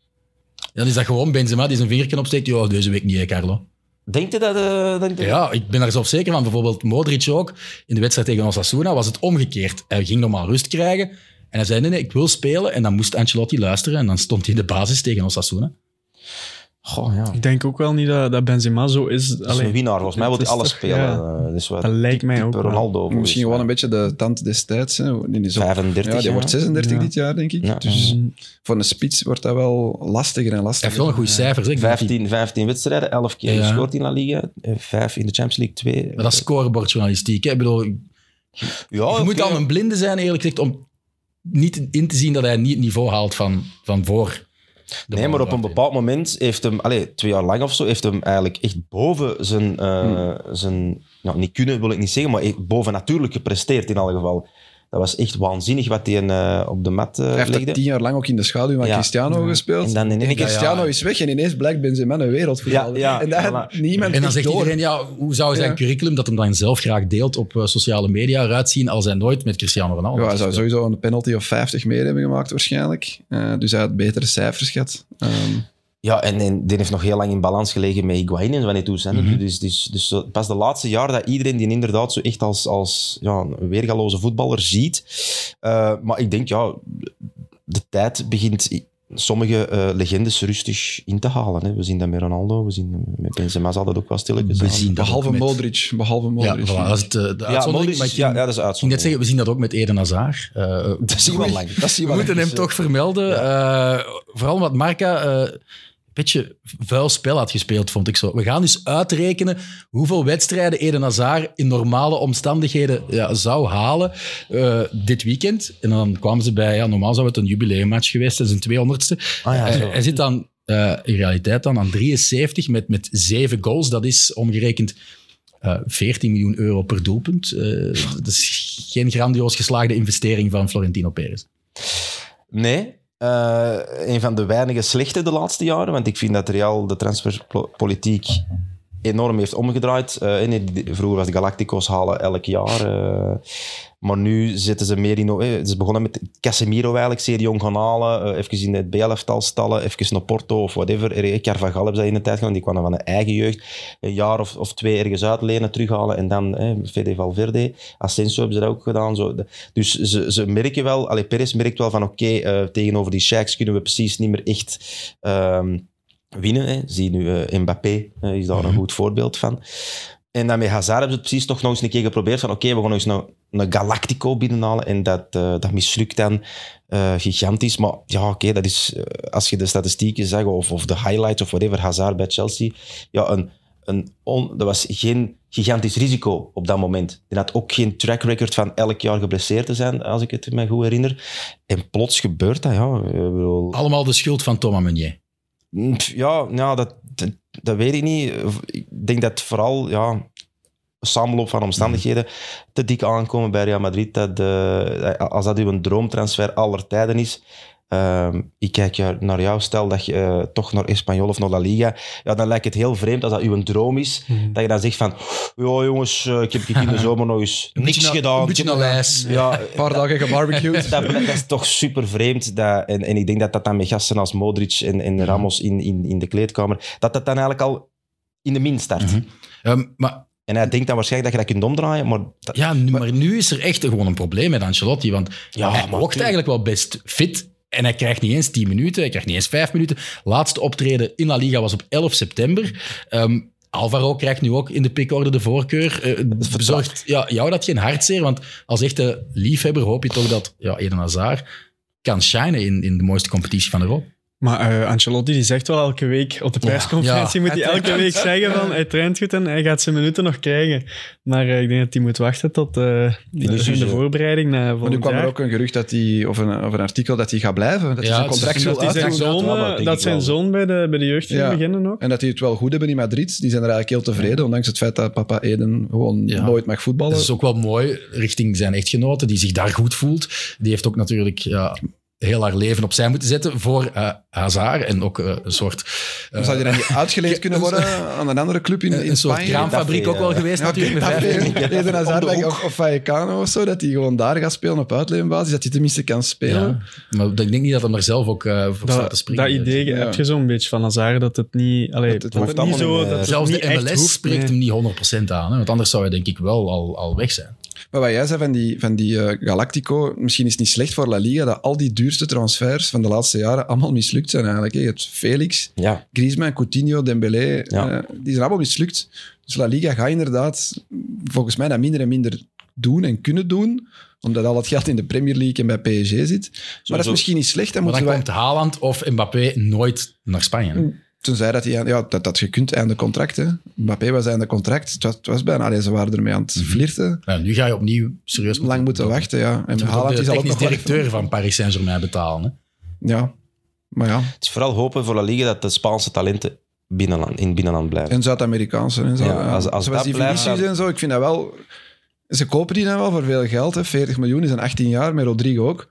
Dan is dat gewoon Benzema die zijn vingertje opsteekt. Ja, deze week niet, hè, Carlo. Denkt je dat... eh, Ja, ik ben daar zelf zeker van. Bijvoorbeeld Modric ook. In de wedstrijd tegen Osasuna was het omgekeerd. Hij ging normaal rust krijgen. En hij zei, nee, nee, ik wil spelen. En dan moest Ancelotti luisteren. En dan stond hij in de basis tegen Osasuna. Goh, ja. Ik denk ook wel niet dat, dat Benzema zo is. Dat is Allee, een winnaar. Volgens mij wil hij alles toch- spelen. ja. Eh, dus wat Dat lijkt mij ook. Ronaldo. Misschien gewoon een beetje de tand destijds. Hè. Die is ook- 35 ja, die wordt 36 Ja. dit jaar, denk ik. Ja. Dus voor een spits wordt dat wel lastiger en Hij lastiger. heeft wel een goede cijfers. hè. Ik denk dat hij- 15, 15 wedstrijden, 11 keer Ja. gescoord in La Liga, 5 in de Champions League, 2. Maar dat is scorebordjournalistiek. hè. Ik bedoel, je moet al een blinde zijn, eerlijk gezegd, om niet in te zien dat hij niet het niveau haalt van, van voor. Nee, maar op een bepaald moment heeft hem, allee, twee jaar lang of zo, heeft hem eigenlijk echt boven zijn, eh, zijn nou, niet kunnen wil ik niet zeggen, maar echt boven natuurlijk gepresteerd in alle geval. Dat was echt waanzinnig wat hij eh, op de mat eh, Hij heeft legde. tien jaar lang ook in de schaduw van Ja. Cristiano gespeeld. En dan in Cristiano Ja, ja. is weg en ineens blijkt Benzema een wereldvoetballer. Ja, ja, en daar voilà. niemand En dan zegt door. iedereen, ja, hoe zou zijn Ja. curriculum, dat hem dan zelf graag deelt op eh, sociale media, eruit zien als hij nooit met Cristiano Ronaldo Ja, hij zou sowieso een penalty of 50 meer hebben gemaakt waarschijnlijk. Eh, dus hij had betere cijfers gehad. Ehm, Ja, en, en die heeft nog heel lang in balans gelegen met Higuain en wanneer toen. Mhm. Dus, dus, dus zo- pas de laatste jaar dat iedereen die inderdaad zo echt als, als ja, een weergaloze voetballer ziet. Eh, maar ik denk, ja, de tijd begint sommige eh, legendes rustig in te halen. Hè. We zien dat met Ronaldo, we zien met Benzema zal dat ook wel stilletjes We zien dat behalve met- Modric. Behalve Ja, Modric. voilà, dat is het, eh, de Ja, uitzondering. Modric, maar ik ja, ja, dat is ging net uitzondering. zeggen, we zien dat ook met Eden Hazard. Eh, Dat zie je wel lang. Dat zie we je wel moeten lang. hem toch vermelden. Eh, vooral omdat Marca eh, beetje vuil spel had gespeeld, vond ik zo. We gaan dus uitrekenen hoeveel wedstrijden Eden Hazard in normale omstandigheden ja, zou halen eh, dit weekend. En dan kwamen ze bij, ja, normaal zou het een jubileummatch geweest zijn, zijn 200ste. Ah ja, hij, zit dan eh, in realiteit dan aan 73 met, met zeven goals. Dat is omgerekend eh 14 miljoen euro per doelpunt. Eh, dat is geen grandioos geslaagde investering van Florentino Perez. Nee. Eh, een van de weinige slechte de laatste jaren. Want ik vind dat Real de transferpolitiek enorm heeft omgedraaid. Eh, vroeger was Galacticos halen elk jaar. eh, maar nu zitten ze meer in... Het is begonnen met Casemiro eigenlijk, zeer jong gaan halen. eh, even in het BL-tal stallen, even naar Porto of whatever. Er- Carvajal hebben ze in de tijd gedaan, die kwamen van de eigen jeugd. Een jaar of, of twee ergens uitlenen, terughalen en dan eh, Fede Valverde. Asensio hebben ze dat ook gedaan. Zo. Dus ze, ze merken wel, allee, Perez merkt wel van oké, tegenover die Sheiks kunnen we precies niet meer echt... ehm, winnen. Hè. Zie nu eh, Mbappé eh, is daar een goed voorbeeld van. En dan met Hazard hebben ze het precies toch nog eens een keer geprobeerd van oké, we gaan nog eens een, een Galactico binnenhalen en dat, eh, dat mislukt dan gigantisch. Maar ja, oké, dat is als je de statistieken zag of, of de highlights of whatever, Hazard bij Chelsea, ja, een, een on, dat was geen gigantisch risico op dat moment. Hij had ook geen track record van elk jaar geblesseerd te zijn, als ik het me goed herinner. En plots gebeurt dat, ja. Bedoel, Allemaal de schuld van Thomas Meunier. Mm, Ja, ja dat, dat, weet ik niet. Ik denk dat vooral ja, samenloop van omstandigheden te dik aankomen bij Real Madrid. Dat, eh, als dat uw droomtransfer aller tijden is. Ehm, ik kijk naar jou, stel dat je eh, toch naar Espanyol of naar La Liga. Ja, dan lijkt het heel vreemd als dat uw droom is. Dat je dan zegt van, ja jongens, eh, ik heb in de [LAUGHS] zomer nog eens Een niks na- gedaan. Een beetje naar lijst. Ja, Een paar dagen gebarbecued. [LAUGHS] dat, dat is toch super vreemd. Dat, en, en ik denk dat dat dan met gasten als Modric en, en Ramos in, in, in de kleedkamer, dat dat dan eigenlijk al in de min start. Mhm. Ehm, maar En hij denkt dan waarschijnlijk dat je dat kunt omdraaien, maar dat, Ja, nu, maar nu is er echt gewoon een probleem met Ancelotti. Want Ja, hij maar eigenlijk wel best fit. En hij krijgt niet eens 10 minuten, hij krijgt niet eens 5 minuten. Laatste optreden in La Liga was op 11 september. Ehm, Alvaro krijgt nu ook in de pickorde de voorkeur. Bezorgt ja, jou dat geen hartzeer? Want als echte liefhebber hoop je toch dat ja, Eden Hazard kan shinen in, in de mooiste competitie van Europa. Maar eh, Ancelotti die zegt wel elke week op de persconferentie, ja. moet hij Hij elke week zeggen van hij traint goed en hij gaat zijn minuten nog krijgen. Maar eh, ik denk dat hij moet wachten tot eh, de, illusie, de zo. voorbereiding naar Maar nu kwam er ook een gerucht dat hij, of een, of een artikel dat hij gaat blijven. Dat hij Ja, zijn contract dat hij zijn zoon, dat dat zijn zoon bij de, bij de jeugd Ja. beginnen ook. En dat die het wel goed hebben in Madrid. Die zijn er eigenlijk heel tevreden, ondanks het feit dat papa Eden gewoon Ja. nooit mag voetballen. Dat is ook wel mooi richting zijn echtgenote, die zich daar goed voelt. Die heeft ook natuurlijk ja, heel haar leven opzij moeten zetten voor eh Hazard. En ook eh, een soort... eh, zou hij dan niet uitgeleend [LAUGHS] kunnen worden aan een andere club in, een, in een soort kraamfabriek ook wel je, geweest Ja, natuurlijk. Met [LAUGHS] Eden Hazard of, of Vallecano of zo, dat hij gewoon daar gaat spelen op uitleenbasis, dat hij tenminste kan spelen. Ja, maar ik denk niet dat hij er zelf ook eh, voor staat te springen. dat idee Ja. heb je zo'n beetje van Hazard, dat het niet... Allee, Dat het dat het niet zo... Dat het Zelfs niet de echt MLS hoeft, spreekt nee. hem niet 100% aan. Hè? Want anders zou hij denk ik wel al, al weg zijn. Maar wat jij zei van die, van die eh, Galactico, misschien is het niet slecht voor La Liga dat al die duurste transfers van de laatste jaren allemaal mislukt zijn eigenlijk. hè. Je hebt Felix, ja, Griezmann, Coutinho, Dembélé, Ja. eh, die zijn allemaal mislukt. Dus La Liga gaat inderdaad volgens mij dat minder en minder doen en kunnen doen, omdat al het geld in de Premier League en bij PSG zit. Maar dat is misschien niet slecht. Dan Maar dan komt Haaland of Mbappé nooit naar Spanje. hè. Tenzij dat hij... Ja, dat, dat je kunt einde contract. Hè. Mbappé was einde contract. Het was, het was bijna... Allee, ze waren ermee aan het flirten. Nou, nu ga je opnieuw serieus Lang moeten wachten, ja. En Haaland de is al ook nog directeur van Paris Saint-Germain betalen. Hè? Ja, maar ja. het is vooral hopen voor La Liga dat de Spaanse talenten binnenland, in het binnenland blijven. En Zuid-Amerikaanse en zo. Ja, ja. als- als Zoals dat die blijft, dan- en zo, ik vind dat wel... Ze kopen die dan wel voor veel geld, hè. 40 miljoen is een 18 jaar, met Rodrigo ook.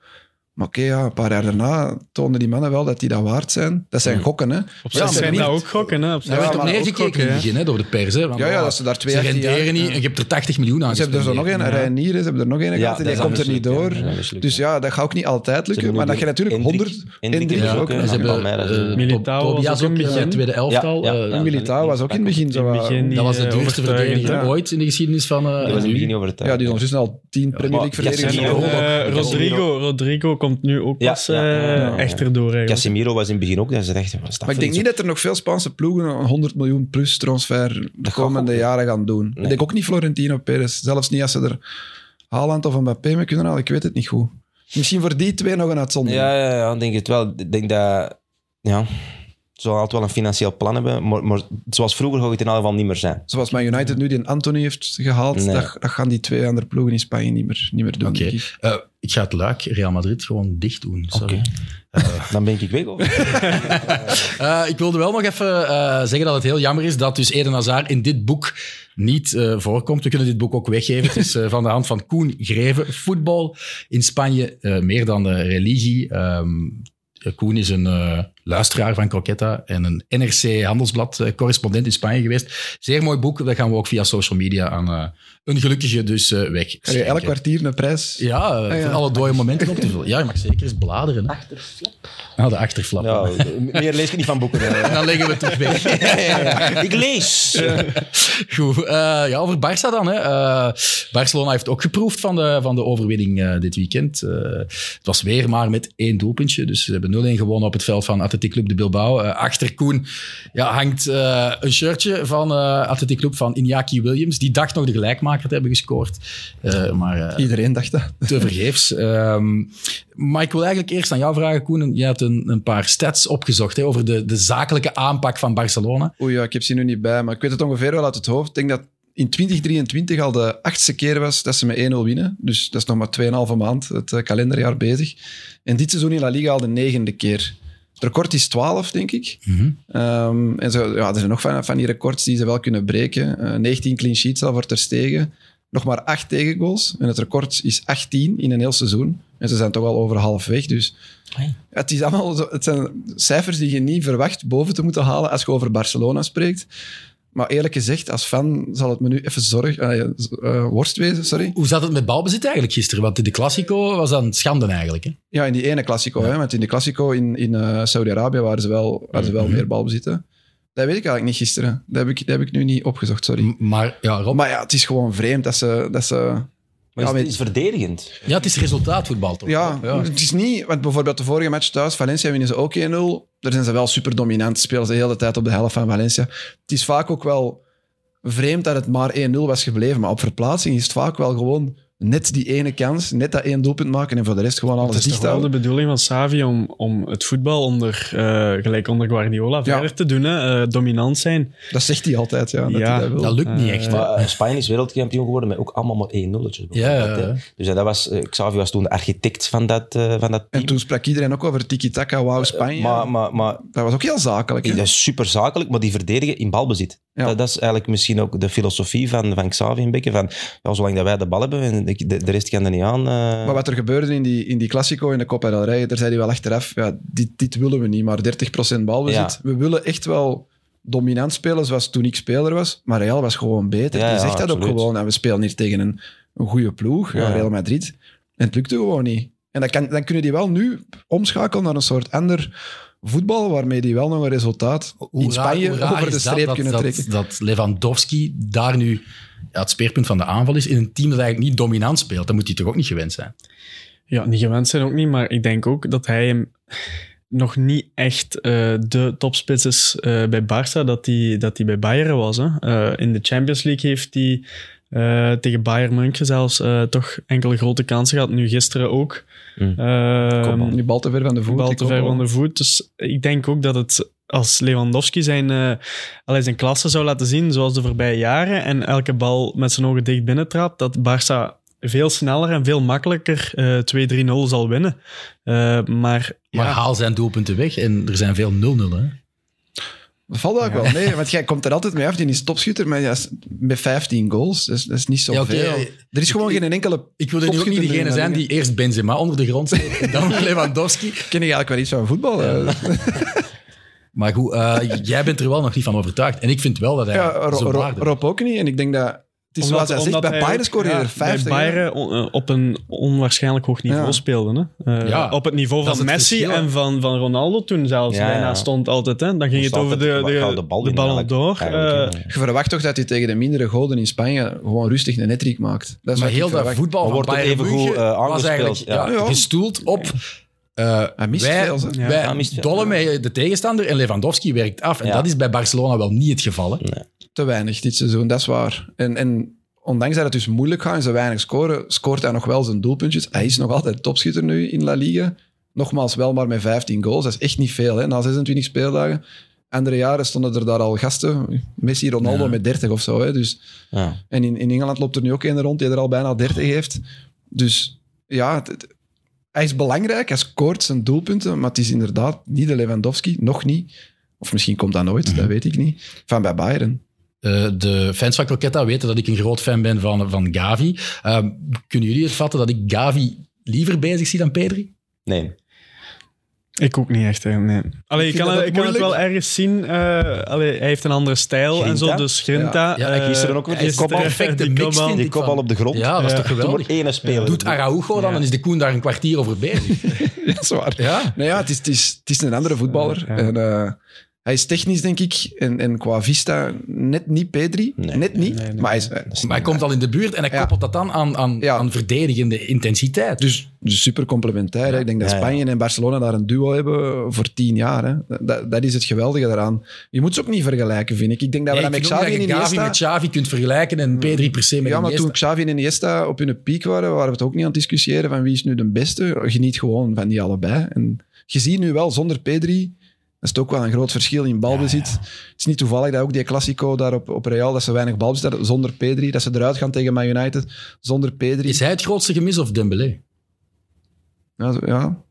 Maar oké, ja, een paar jaar daarna toonden die mannen wel dat die dat waard zijn. Dat zijn gokken, hè. Op Ja, zich maar zijn niet- dat ook gokken, hè. Op zich Daar werd op neergekeken in het begin hè, door de pers. Hè, Ja, ja, dat ze daar twee, ze 18 jaar- renderen niet ja. en je hebt er 80 miljoen aan Ze hebben er zo nog een, Rijn hier, ze hebben er nog een gehad en die dat komt er niet door. ja. Ja, Dus ja, dat gaat ook niet altijd lukken. Maar dat je natuurlijk 100... Hendrik Hendrik is ook, ze hebben eh. Militao was ook in het tweede elftal. Ja, ja, eh, ja. Militao was ook in het begin zo niet, dat was de eh, duurste verdediger ja. ooit in de geschiedenis van... eh, Dat was in het begin niet overtuigd. Ja, die is ondertussen al 10 Premier League verdedigers. Eh. Rodrigo, Rodrigo komt nu ook Ja, pas ja, ja, eh, ja, ja. echt erdoor eigenlijk. Casemiro was in het begin ook, dat ze dachten, wat is dat Maar ik voor denk iets? niet dat er nog veel Spaanse ploegen een 100 miljoen plus transfer de gaat komende ook niet. jaren gaan doen. Nee. Ik denk ook niet Florentino Perez. Zelfs niet als ze er Haaland of Mbappé mee kunnen halen. Ik weet het niet goed. Misschien voor die twee nog een uitzondering. Ja, ja, ja, ik denk het wel. Ik denk dat... Ja, ze zullen altijd wel een financieel plan hebben, maar, maar zoals vroeger gaat het in ieder geval niet meer zijn. Zoals Man United nu die Anthony heeft gehaald, Nee. dat, dat gaan die twee andere ploegen in Spanje niet meer, niet meer doen. Oké. Eh, ik ga het luik Real Madrid gewoon dicht doen. Sorry. Oké. [LAUGHS] Dan ben ik weg, of? [LAUGHS] Eh, ik wilde wel nog even eh, zeggen dat het heel jammer is dat dus Eden Hazard in dit boek niet eh, voorkomt. We kunnen dit boek ook weggeven. Het is eh, van de hand van Koen Greven. Voetbal in Spanje, eh, meer dan de religie. Ehm, Koen is een eh, luisteraar van Croquetta en een NRC Handelsblad-correspondent in Spanje geweest. Zeer mooi boek, dat gaan we ook via social media aan uh, een gelukkige dus uh, weg. Kan je elk kwartier een prijs? Ja, uh, ah, ja. alle dode momenten op te vullen. Ja, je mag zeker eens bladeren. Hè. Achterflap. Ah, de achterflap. Ja, meer lees ik niet van boeken. en [LAUGHS] dan leggen we het terug weg. [LAUGHS] ja, ja, ik lees. Goed, ja, over Barça dan. Hè. Barcelona heeft ook geproefd van de, van de overwinning dit weekend. het was weer maar met één doelpuntje, dus ze hebben 0-1 gewonnen op het veld van Club de Bilbao. Uh, achter Koen ja, hangt uh, een shirtje van uh, Club van Iñaki Williams. Die dacht nog de gelijkmaker te hebben gescoord. maar, Iedereen dacht dat. Te vergeefs. Um, [LAUGHS] maar ik wil eigenlijk eerst aan jou vragen, Koen. Je hebt een, een paar stats opgezocht hè, over de, de zakelijke aanpak van Barcelona. Oei, ja, ik heb ze nu niet bij, maar ik weet het ongeveer wel uit het hoofd. Ik denk dat in 2023 al de achtste keer was dat ze met 1-0 winnen. Dus dat is nog maar 2,5 maand het kalenderjaar bezig. En dit seizoen in La Liga al de negende keer. Het record is 12, denk ik. Mm -hmm. um, en zo, ja, er zijn nog van, van die records die ze wel kunnen breken. Uh, 19 clean sheets al voor Ter Stegen. Nog maar 8 tegengoals. En het record is 18 in een heel seizoen. En ze zijn toch al over halfweg. Dus hey. het, is allemaal zo, het zijn cijfers die je niet verwacht boven te moeten halen als je over Barcelona spreekt. Maar eerlijk gezegd, als fan zal het me nu even zorg, uh, uh, worst wezen. Sorry. Hoe zat het met balbezit eigenlijk gisteren? Want in de Classico was dat een schande eigenlijk. Hè? Ja, in die ene Classico. Ja. Hè, want in de Classico in, in uh, Saudi-Arabië waren ze wel, waren ze wel mm -hmm. meer balbezitten. Dat weet ik eigenlijk niet gisteren. Dat heb ik, dat heb ik nu niet opgezocht, sorry. M maar ja, Rob... maar ja, het is gewoon vreemd dat ze... Dat ze maar ja, het is verdedigend. Ja, het is resultaatvoetbal toch? Ja, ja, het is niet... Want bijvoorbeeld de vorige match thuis, Valencia winnen ze ook 1-0. Daar zijn ze wel super dominant. Spelen ze de hele tijd op de helft van Valencia. Het is vaak ook wel vreemd dat het maar 1-0 was gebleven. Maar op verplaatsing is het vaak wel gewoon net die ene kans, net dat één doelpunt maken en voor de rest gewoon alles dicht houden. Het is toch wel de bedoeling van Savi om, om het voetbal onder, uh, gelijk onder Guardiola verder te doen, hè? Uh, dominant zijn. Dat zegt hij altijd, ja. Dat, ja, dat, wil. dat lukt niet echt. Uh, Spanje is wereldkampioen geworden met ook allemaal maar 1 nulletjes. Ja, ja. Dus dat was, Xavi was toen de architect van dat, van dat team. En toen sprak iedereen ook over tiki-taka, wauw Spanje. maar, maar, maar, dat was ook heel zakelijk. Dat is super zakelijk, maar die verdedigen in balbezit. Ja. Dat, dat, is eigenlijk misschien ook de filosofie van, van Xavi een beetje. Van, ja, zolang dat wij de bal hebben en de, de rest kan er niet aan. Uh... Maar wat er gebeurde in die, in die Classico, in de Copa del Rey, daar zei hij wel achteraf, ja, dit, dit willen we niet, maar 30% balbezit. Ja. We willen echt wel dominant spelen zoals toen ik speler was, maar Real was gewoon beter. Ja, die zegt ja, dat ook gewoon. En we spelen hier tegen een, een goede ploeg, Ja. Real Madrid. En het lukte gewoon niet. En dan, kan, dan kunnen die wel nu omschakelen naar een soort ander voetbal, waarmee die wel nog een resultaat Hoe in Spanje hoe raar over de is dat, streep dat, kunnen dat, trekken. Dat Lewandowski daar nu ja, het speerpunt van de aanval is in een team dat eigenlijk niet dominant speelt. Dan moet hij toch ook niet gewend zijn. Ja, niet gewend zijn ook niet, maar ik denk ook dat hij hem nog niet echt eh, de topspits is eh, bij Barça, dat hij dat hij bij Bayern was. Hè. Eh, in de Champions League heeft hij eh, tegen Bayern München zelfs eh, toch enkele grote kansen gehad. Nu gisteren ook. Mm. Ehm, Die bal te ver van de voet. bal te ver van de voet. Dus ik denk ook dat het als Lewandowski zijn, eh allee, zijn klasse zou laten zien, zoals de voorbije jaren, en elke bal met zijn ogen dicht binnentrapt, dat Barça veel sneller en veel makkelijker eh 2-3-0 zal winnen. Eh, maar Maar haal zijn doelpunten weg en er zijn veel 0-0. Hè? Dat valt ook wel mee, want jij komt er altijd mee af. Die is topschutter maar ja, met 15 goals. Dat is, dat is niet zoveel. Ja. Er is gewoon Ik- geen enkele... Ik wil er nu ook niet degene zijn die eerst Benzema onder de grond zet en dan [LAUGHS] Lewandowski. Ken je eigenlijk wel iets van voetbal? [LAUGHS] eh? Maar goed, eh, jij bent er wel nog niet van overtuigd. En ik vind wel dat hij Ja, Ro- zo Ro- waarde- Rob ook niet. En ik denk dat... Het is zoals hij zegt, bij hij Bayern scoorde ja, er 50. Bij. Bayern on- eh, op een onwaarschijnlijk hoog niveau Ja. speelde. Hè? Eh, Ja, op het niveau van het Messi verschil. en van, van Ronaldo toen zelfs Ja, bijna ja. stond altijd. Hè? Dan ging het over de, de, de, bal door. Eh, ja. Je verwacht toch dat hij tegen de mindere goden in Spanje gewoon rustig een nettrick maakt. Dat is Maar heel dat voetbal wordt Bayern even goed, eh, was eigenlijk ja, ja. Ja. gestoeld op... eh, Hij mist wij veel? Ja. wij Hij mist dollen met de tegenstander en Lewandowski werkt af. En Ja. dat is bij Barcelona wel niet het geval. Hè? Te weinig dit seizoen, dat is waar. En, en ondanks dat het dus moeilijk gaat en ze weinig scoren, scoort hij nog wel zijn doelpuntjes. Hij is nog altijd topschutter nu in La Liga. Nogmaals, wel maar met 15 goals. Dat is echt niet veel, hè, na 26 speeldagen. Andere jaren stonden er daar al gasten. Messi, Ronaldo Ja. met 30 of zo. Hè, dus, Ja. en in, in Engeland loopt er nu ook een rond die er al bijna 30 heeft. Dus ja, het- hij is belangrijk. Hij scoort zijn doelpunten, maar het is inderdaad niet de Lewandowski. Nog niet. Of misschien komt dat nooit, dat weet ik niet. Van bij Bayern. Eh, de fans van Croquetta weten dat ik een groot fan ben van, van Gavi. Ehm, kunnen jullie het vatten dat ik Gavi liever bezig zie dan Pedri? Nee. Ik ook niet echt, hè, nee. Allee, ik, kan, het, ik kan het moeilijk. wel ergens zien. eh, allee, hij heeft een andere stijl en zo, dus Grinta. Ja, eh, gisteren ook weer die kopbal. Perfecte die mix, Die kopbal op de grond. Ja, dat is Ja. toch Toen geweldig. maar ene speler. Doet Araujo dan, Ja. dan is de Koen daar een kwartier over bezig. [LAUGHS] Ja, dat is waar. Ja. Nee, ja, het, is, het, is, het is een andere voetballer. Ja. En, eh, hij is technisch, denk ik, en, en qua vista net niet Pedri. Nee, net niet. nee, nee. Maar hij is, Maar hij komt al in de buurt en hij Ja. koppelt dat dan aan, aan, Ja. aan verdedigende intensiteit. dus, dus super complementair. Ik denk dat Ja, ja. Spanje en Barcelona daar een duo hebben voor tien jaar. Hè. Dat, dat is het geweldige daaraan. Je moet ze ook niet vergelijken, vind ik. Ik denk dat we dat ik met Xavi en dat je Gavi Iniesta... met Xavi kunt vergelijken en Pedri per se met Ja, maar Iniesta. toen Xavi en Iniesta op hun piek waren, waren we het ook niet aan het discussiëren van wie is nu de beste. Geniet gewoon van die allebei. En je ziet nu wel, zonder Pedri, dat is ook wel een groot verschil in balbezit. Het is niet toevallig dat ook die Classico daar op, op Real, dat ze weinig balbezit hadden, zonder Pedri. Dat ze eruit gaan tegen Man United, zonder Pedri. Is hij het grootste gemis of Dembélé? Ja, ja.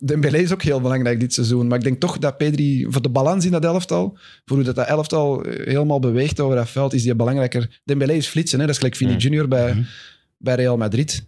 Dembélé is ook heel belangrijk dit seizoen. Maar ik denk toch dat Pedri, voor de balans in dat elftal, voor hoe dat, dat elftal eh, helemaal beweegt over dat veld, is die belangrijker. Dembélé is flitsen, hè? dat is gelijk Vini Mm. Junior bij, Mhm. bij Real Madrid.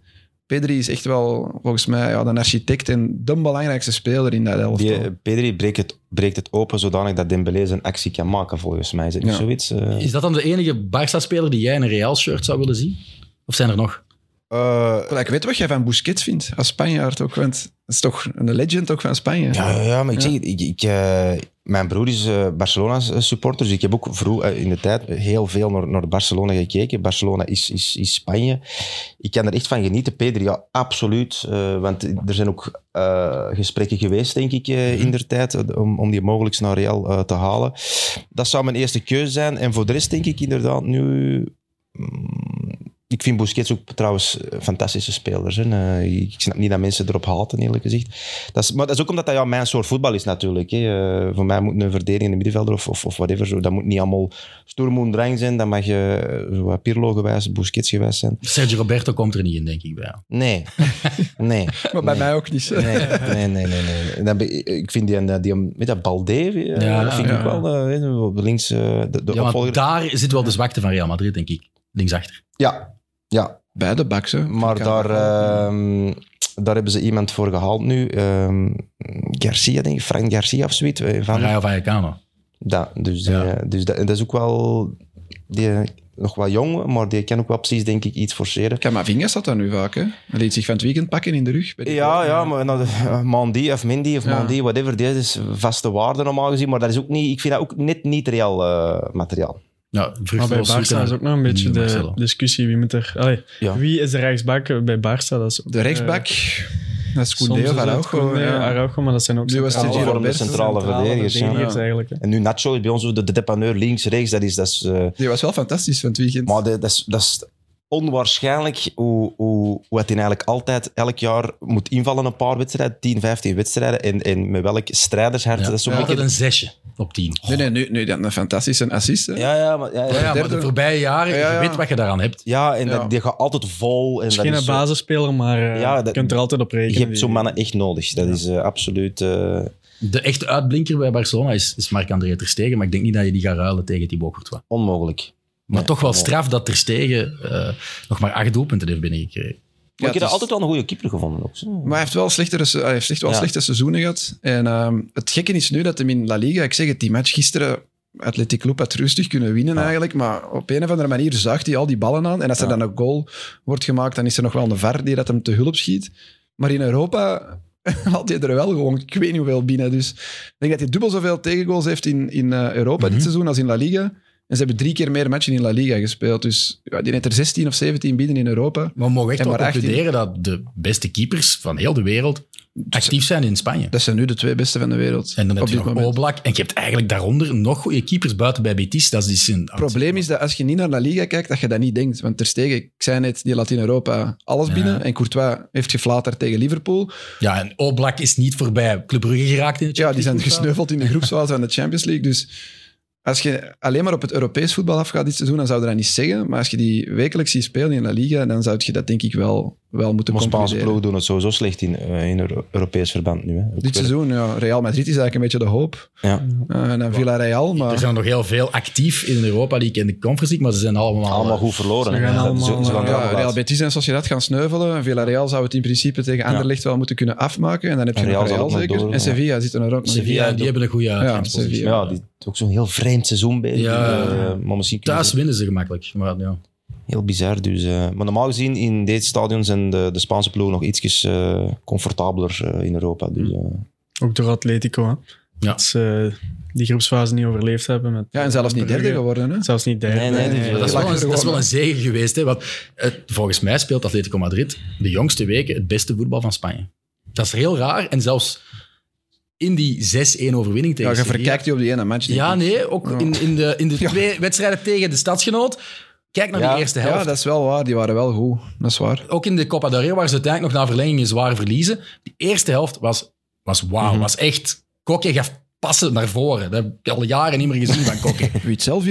Pedri is echt wel, volgens mij, ja, de architect en de belangrijkste speler in dat elftal. Die, eh, Pedri breekt het, breekt het open zodanig dat Dembélé zijn actie kan maken, volgens mij. Is het niet Ja. zoiets? eh? Is dat dan de enige Barça-speler die jij in een Real-shirt zou willen zien? Of zijn er nog? Eh, Wel, Ik weet wat jij van Busquets vindt, als Spanjaard ook. Want is toch een legend ook van Spanje. Ja, ja, maar ik zeg, ik, ik, eh, mijn broer is eh, Barcelona-supporter, dus ik heb ook vroeg eh, in de tijd heel veel naar, naar Barcelona gekeken. Barcelona is, is, is Spanje. Ik kan er echt van genieten. Pedri, ja, absoluut. eh, want er zijn ook eh, gesprekken geweest, denk ik, eh, in der tijd, eh, om, om die mogelijk naar Real eh, te halen. Dat zou mijn eerste keuze zijn. En voor de rest denk ik inderdaad nu... mm, ik vind Busquets ook trouwens een fantastische spelers. Hè. Eh, ik snap niet dat mensen erop haten, eerlijk gezegd. Dat is, maar dat is ook omdat dat ja, mijn soort voetbal is natuurlijk. Hè. Eh, voor mij moet een verdedigende middenvelder of, of, of whatever, zo, dat moet niet allemaal stoermoen drang zijn. Dat mag je eh, zo wat Pirlo-gewijs, Busquets-gewijs zijn. Sergio Roberto komt er niet in, denk ik. Bij. jou. Nee, [LAUGHS] nee. Maar bij nee. mij ook niet. Nee, nee, nee, nee. nee. Dan ik vind die, die, met dat Balde, eh, Ja, dat vind ja. ik wel eh, links eh, de, de Ja, opvolger. daar zit wel de zwakte van Real Madrid, denk ik. Linksachter. Ja, ja, Beide baks, hè. Maar daar, wel. ehm, daar hebben ze iemand voor gehaald nu. ehm, Garcia, denk ik. Frank Garcia of zoiets. eh, Van, Rayo Vallecano. dat, dus Ja. eh, dus dat, dat is ook wel... Die, nog wel jong, maar die kan ook wel precies, denk ik, iets forceren. Camavinga staat daar nu vaak, hè. Hij liet zich van het weekend pakken in de rug. bij die Ja, ja, maar nou, de- Mandy of Mindy of Ja. Mandy, whatever, die is vaste waarde normaal gezien, maar dat is ook niet, ik vind dat ook net niet real eh, materiaal. Ja, Maar bij zoeken is ook nog een beetje de Marcelo. discussie wie moet er... Allee, Ja. Wie is de rechtsback bij Barça? Dat is ook, De rechtsback, dat is eh, Koundé of Araujo. Ja. Araujo, maar dat zijn ook Nu was centrale- Roberto. centrale verdedigers. ja. verdedigers eigenlijk. hè. En nu Nacho is bij ons de, de depaneur links, rechts, dat is... Dat is eh, Die was wel fantastisch van het weekend. Maar de- dat, is, dat is onwaarschijnlijk hoe, hoe, hoe het hij eigenlijk altijd elk jaar moet invallen een paar wedstrijden, 10, 15 wedstrijden. En, en met welk strijdershart. Ja. Dat is zo Altijd beetje- een zesje op tien. Nee, nee, nu, nu dat een fantastische assist. hè. Ja, ja, maar, ja, ja. Ja, ja, maar de voorbije jaren, Ja, je weet wat je daaraan hebt. Ja, en Ja. Dat, die gaat altijd vol. En Het is dat geen is zo- basisspeler, maar eh, Ja, je kunt er altijd op rekenen. je hebt zo'n mannen echt nodig. Dat is eh, absoluut... eh, De echte uitblinker bij Barcelona is, is Marc-André Ter Stegen, maar ik denk niet dat je die gaat ruilen tegen Thibaut Courtois. onmogelijk. Maar Nee, toch wel straf dat Ter Stegen eh, nog maar acht doelpunten heeft binnengekregen. Maar ik heb is- altijd wel een goede keeper gevonden. Ook. Maar hij heeft wel, slechtere, hij heeft echt wel Ja. slechte seizoenen gehad. En ehm, het gekke is nu dat hij in La Liga, ik zeg het, die match gisteren, Athletic Club had rustig kunnen winnen Ja. eigenlijk, maar op een of andere manier zuigt hij al die ballen aan. En als er dan een goal wordt gemaakt, dan is er nog wel een VAR die dat hem te hulp schiet. Maar in Europa [LAUGHS] haalt hij er wel gewoon, ik weet niet hoeveel binnen. Dus ik denk dat hij dubbel zoveel tegengoals heeft in, in eh, Europa Mhm. dit seizoen als in La Liga. En ze hebben drie keer meer matchen in La Liga gespeeld. Dus ja, die heeft er 16 of 17 binnen in Europa. Maar we mogen echt wel maar 18. concluderen dat de beste keepers van heel de wereld actief zijn in Spanje. Dat zijn nu de twee beste van de wereld. En dan heb je nog moment. Oblak. En je hebt eigenlijk daaronder nog goede keepers buiten bij Betis. Dat is een Het probleem is dat als je niet naar La Liga kijkt, dat je dat niet denkt. Want Ter Stegen, ik zei net, die laat in Europa alles Ja. binnen. En Courtois heeft geflaterd tegen Liverpool. Ja, en Oblak is niet voorbij Club Brugge geraakt in het Ja, die zijn Champions League gesneuveld in de groepsfase van de Champions League. Dus als je alleen maar op het Europees voetbal afgaat dit seizoen, dan zou je dat niet zeggen. Maar als je die wekelijks ziet spelen in La Liga, dan zou je dat denk ik wel wel moeten Maar Spaanse ploegen doen het sowieso slecht in, eh, in Euro- Europees verband nu. Hè. Ook Dit seizoen, ja, Real Madrid is eigenlijk een beetje de hoop. Ja. Eh, en dan Villarreal, Er maar zijn nog heel veel actief in Europa League en de Conference League, maar ze zijn allemaal... Allemaal eh, goed verloren. Ze gaan allemaal, eh, ja, Real. Betis en Sociedad gaan sneuvelen. Villarreal zou het in principe tegen Anderlecht wel moeten kunnen afmaken. En dan heb je En Real Real zeker. door, en ja. Sevilla zitten er ook nog. Sevilla, die hebben een goede Ja. Sevilla. Ja, die is ook zo'n heel vreemd seizoen bezig. Ja. Eh, maar misschien kunnen Thuis ze- winnen ze gemakkelijk. Maar, ja. Heel bizar. Dus, eh, maar normaal gezien in deze stadion zijn de, de Spaanse ploegen nog ietsjes eh, comfortabeler eh, in Europa. Dus, eh, Ook door Atletico, hè. Ja. Dat ze die groepsfase niet overleefd hebben. Met, Ja, en zelfs niet derde geworden. Hè? Zelfs niet derde. Nee, nee, Maar dat, is wel een, lachen dat is wel gewoon, een zegen geweest. Hè? Want het, volgens mij speelt Atletico Madrid de jongste weken het beste voetbal van Spanje. Dat is heel raar. En zelfs in die 6-1 overwinning tegen Ja, je verkijkt die op die ene match. Ja, nee. Ook Ja. in, in de, in de Ja. twee wedstrijden tegen de stadsgenoot. Kijk naar Ja, die eerste helft. Ja, dat is wel waar. Die waren wel goed. Dat is waar. Ook in de Copa del Rey, waar ze uiteindelijk nog na verlengingen zwaar verliezen. Die eerste helft was, was wauw. Mhm. Was echt... Kokke gaf passen naar voren. Dat heb ik al jaren niet meer gezien van Kokke.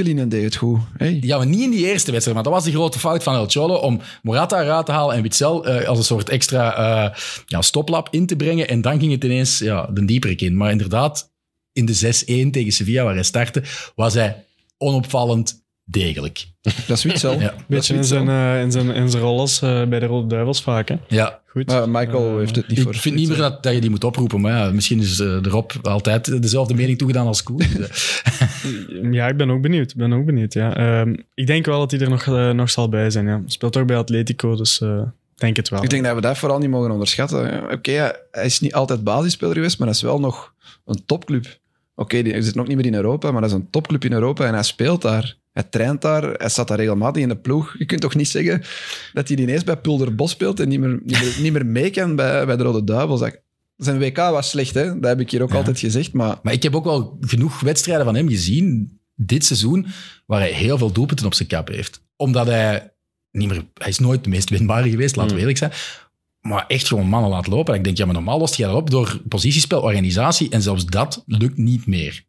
[LAUGHS] In en deed het goed. Hey. Ja, maar niet in die eerste wedstrijd. Maar dat was de grote fout van El Cholo om Morata eruit te halen en Witzel eh, als een soort extra eh, ja, stoplap in te brengen. En dan ging het ineens ja, de dieperik in. Maar inderdaad, in de 6-1 tegen Sevilla, waar hij startte, was hij onopvallend degelijk. Dat is Witzel. [LAUGHS] Ja. Beetje in Witzel. zijn, eh, in zijn, in zijn rol als eh, bij de Rode Duivels vaak. Hè. Ja, Goed. Maar Michael Eh, heeft het niet ik voor. vind niet meer dat, dat je die moet oproepen. Maar ja, misschien is uh, de Rob altijd dezelfde mening toegedaan als Koen. [LAUGHS] [LAUGHS] Ja, ik ben ook benieuwd. Ik ben ook benieuwd, ja. Ehm, ik denk wel dat hij er nog, eh, nog zal bij zijn, ja. Speelt ook bij Atletico, dus eh, ik denk het wel. Ik denk dat we dat vooral niet mogen onderschatten. Oké, hij- hij is niet altijd basisspeler geweest, maar dat is wel nog een topclub. Oké, die hij zit nog niet meer in Europa, maar dat is een topclub in Europa en hij speelt daar. Hij traint daar, hij staat daar regelmatig in de ploeg. Je kunt toch niet zeggen dat hij ineens bij Pulderbos speelt en niet meer, niet meer, niet meer mee kan bij, bij de Rode Duivels. Dat- Zijn WK was slecht, hè? dat heb ik hier ook Ja. altijd gezegd. Maar Maar ik heb ook wel genoeg wedstrijden van hem gezien dit seizoen waar hij heel veel doelpunten op zijn kap heeft. Omdat hij niet meer... Hij is nooit de meest winbare geweest, laten we Mm. eerlijk zijn. Maar echt gewoon mannen laat lopen. En ik denk, ja, maar normaal lost je dat op door positiespel, organisatie. En zelfs dat lukt niet meer.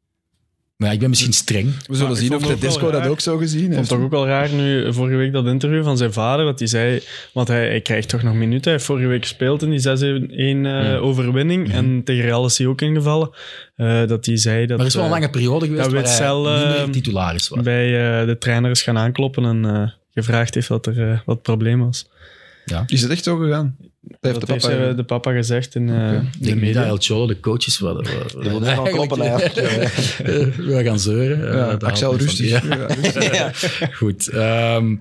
Maar ja, ik ben misschien streng. we zullen zien of Tedesco wel dat ook zo gezien Ik vond heeft. het toch ook wel raar nu, vorige week dat interview van zijn vader, dat hij zei, want hij, hij krijgt toch nog minuten. Hij heeft vorige week gespeeld in die 6-1 eh, overwinning en tegen Real is hij ook ingevallen. Eh, dat hij zei dat Maar er is wel een eh, lange periode geweest dat waar hij Witzel, eh, titularis was. bij eh, de trainer is gaan aankloppen en eh, gevraagd heeft wat, er, wat het probleem was. Is het echt zo gegaan? Dat heeft dat de heeft papa... eh, de papa gezegd in eh. Ik de dat media. El Cholo de coaches niet gaan [LAUGHS] kloppen, We gaan zeuren. ja, Eh, Axel rustig. van- Ja. [LAUGHS] Ja. Goed. ehm,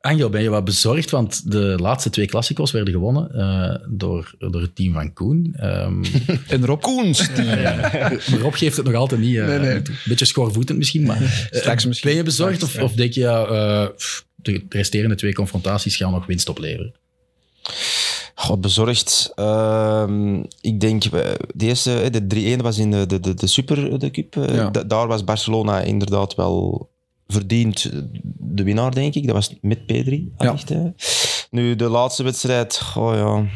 Angel, ben je wat bezorgd? Want de laatste twee klassico's werden gewonnen eh, door, door het team van Koen. Ehm [LAUGHS] En Rob Koens. maar Rob geeft het nog altijd niet. eh, Nee, nee. toe. Beetje schoorvoetend misschien, maar... eh, Straks misschien. Ben je bezorgd Straks, of, of denk je, ja, eh, pff, de resterende twee confrontaties gaan nog winst opleveren? God, bezorgd. Ehm, ik denk, eh, de eerste, eh, de 3-1 was in de, de, de, de Super de Cup. Eh, Ja. da- daar was Barcelona inderdaad wel verdiend de winnaar, denk ik. Dat was met Pedri. Ja. Echt, hè. Nu, de laatste wedstrijd, oh ja,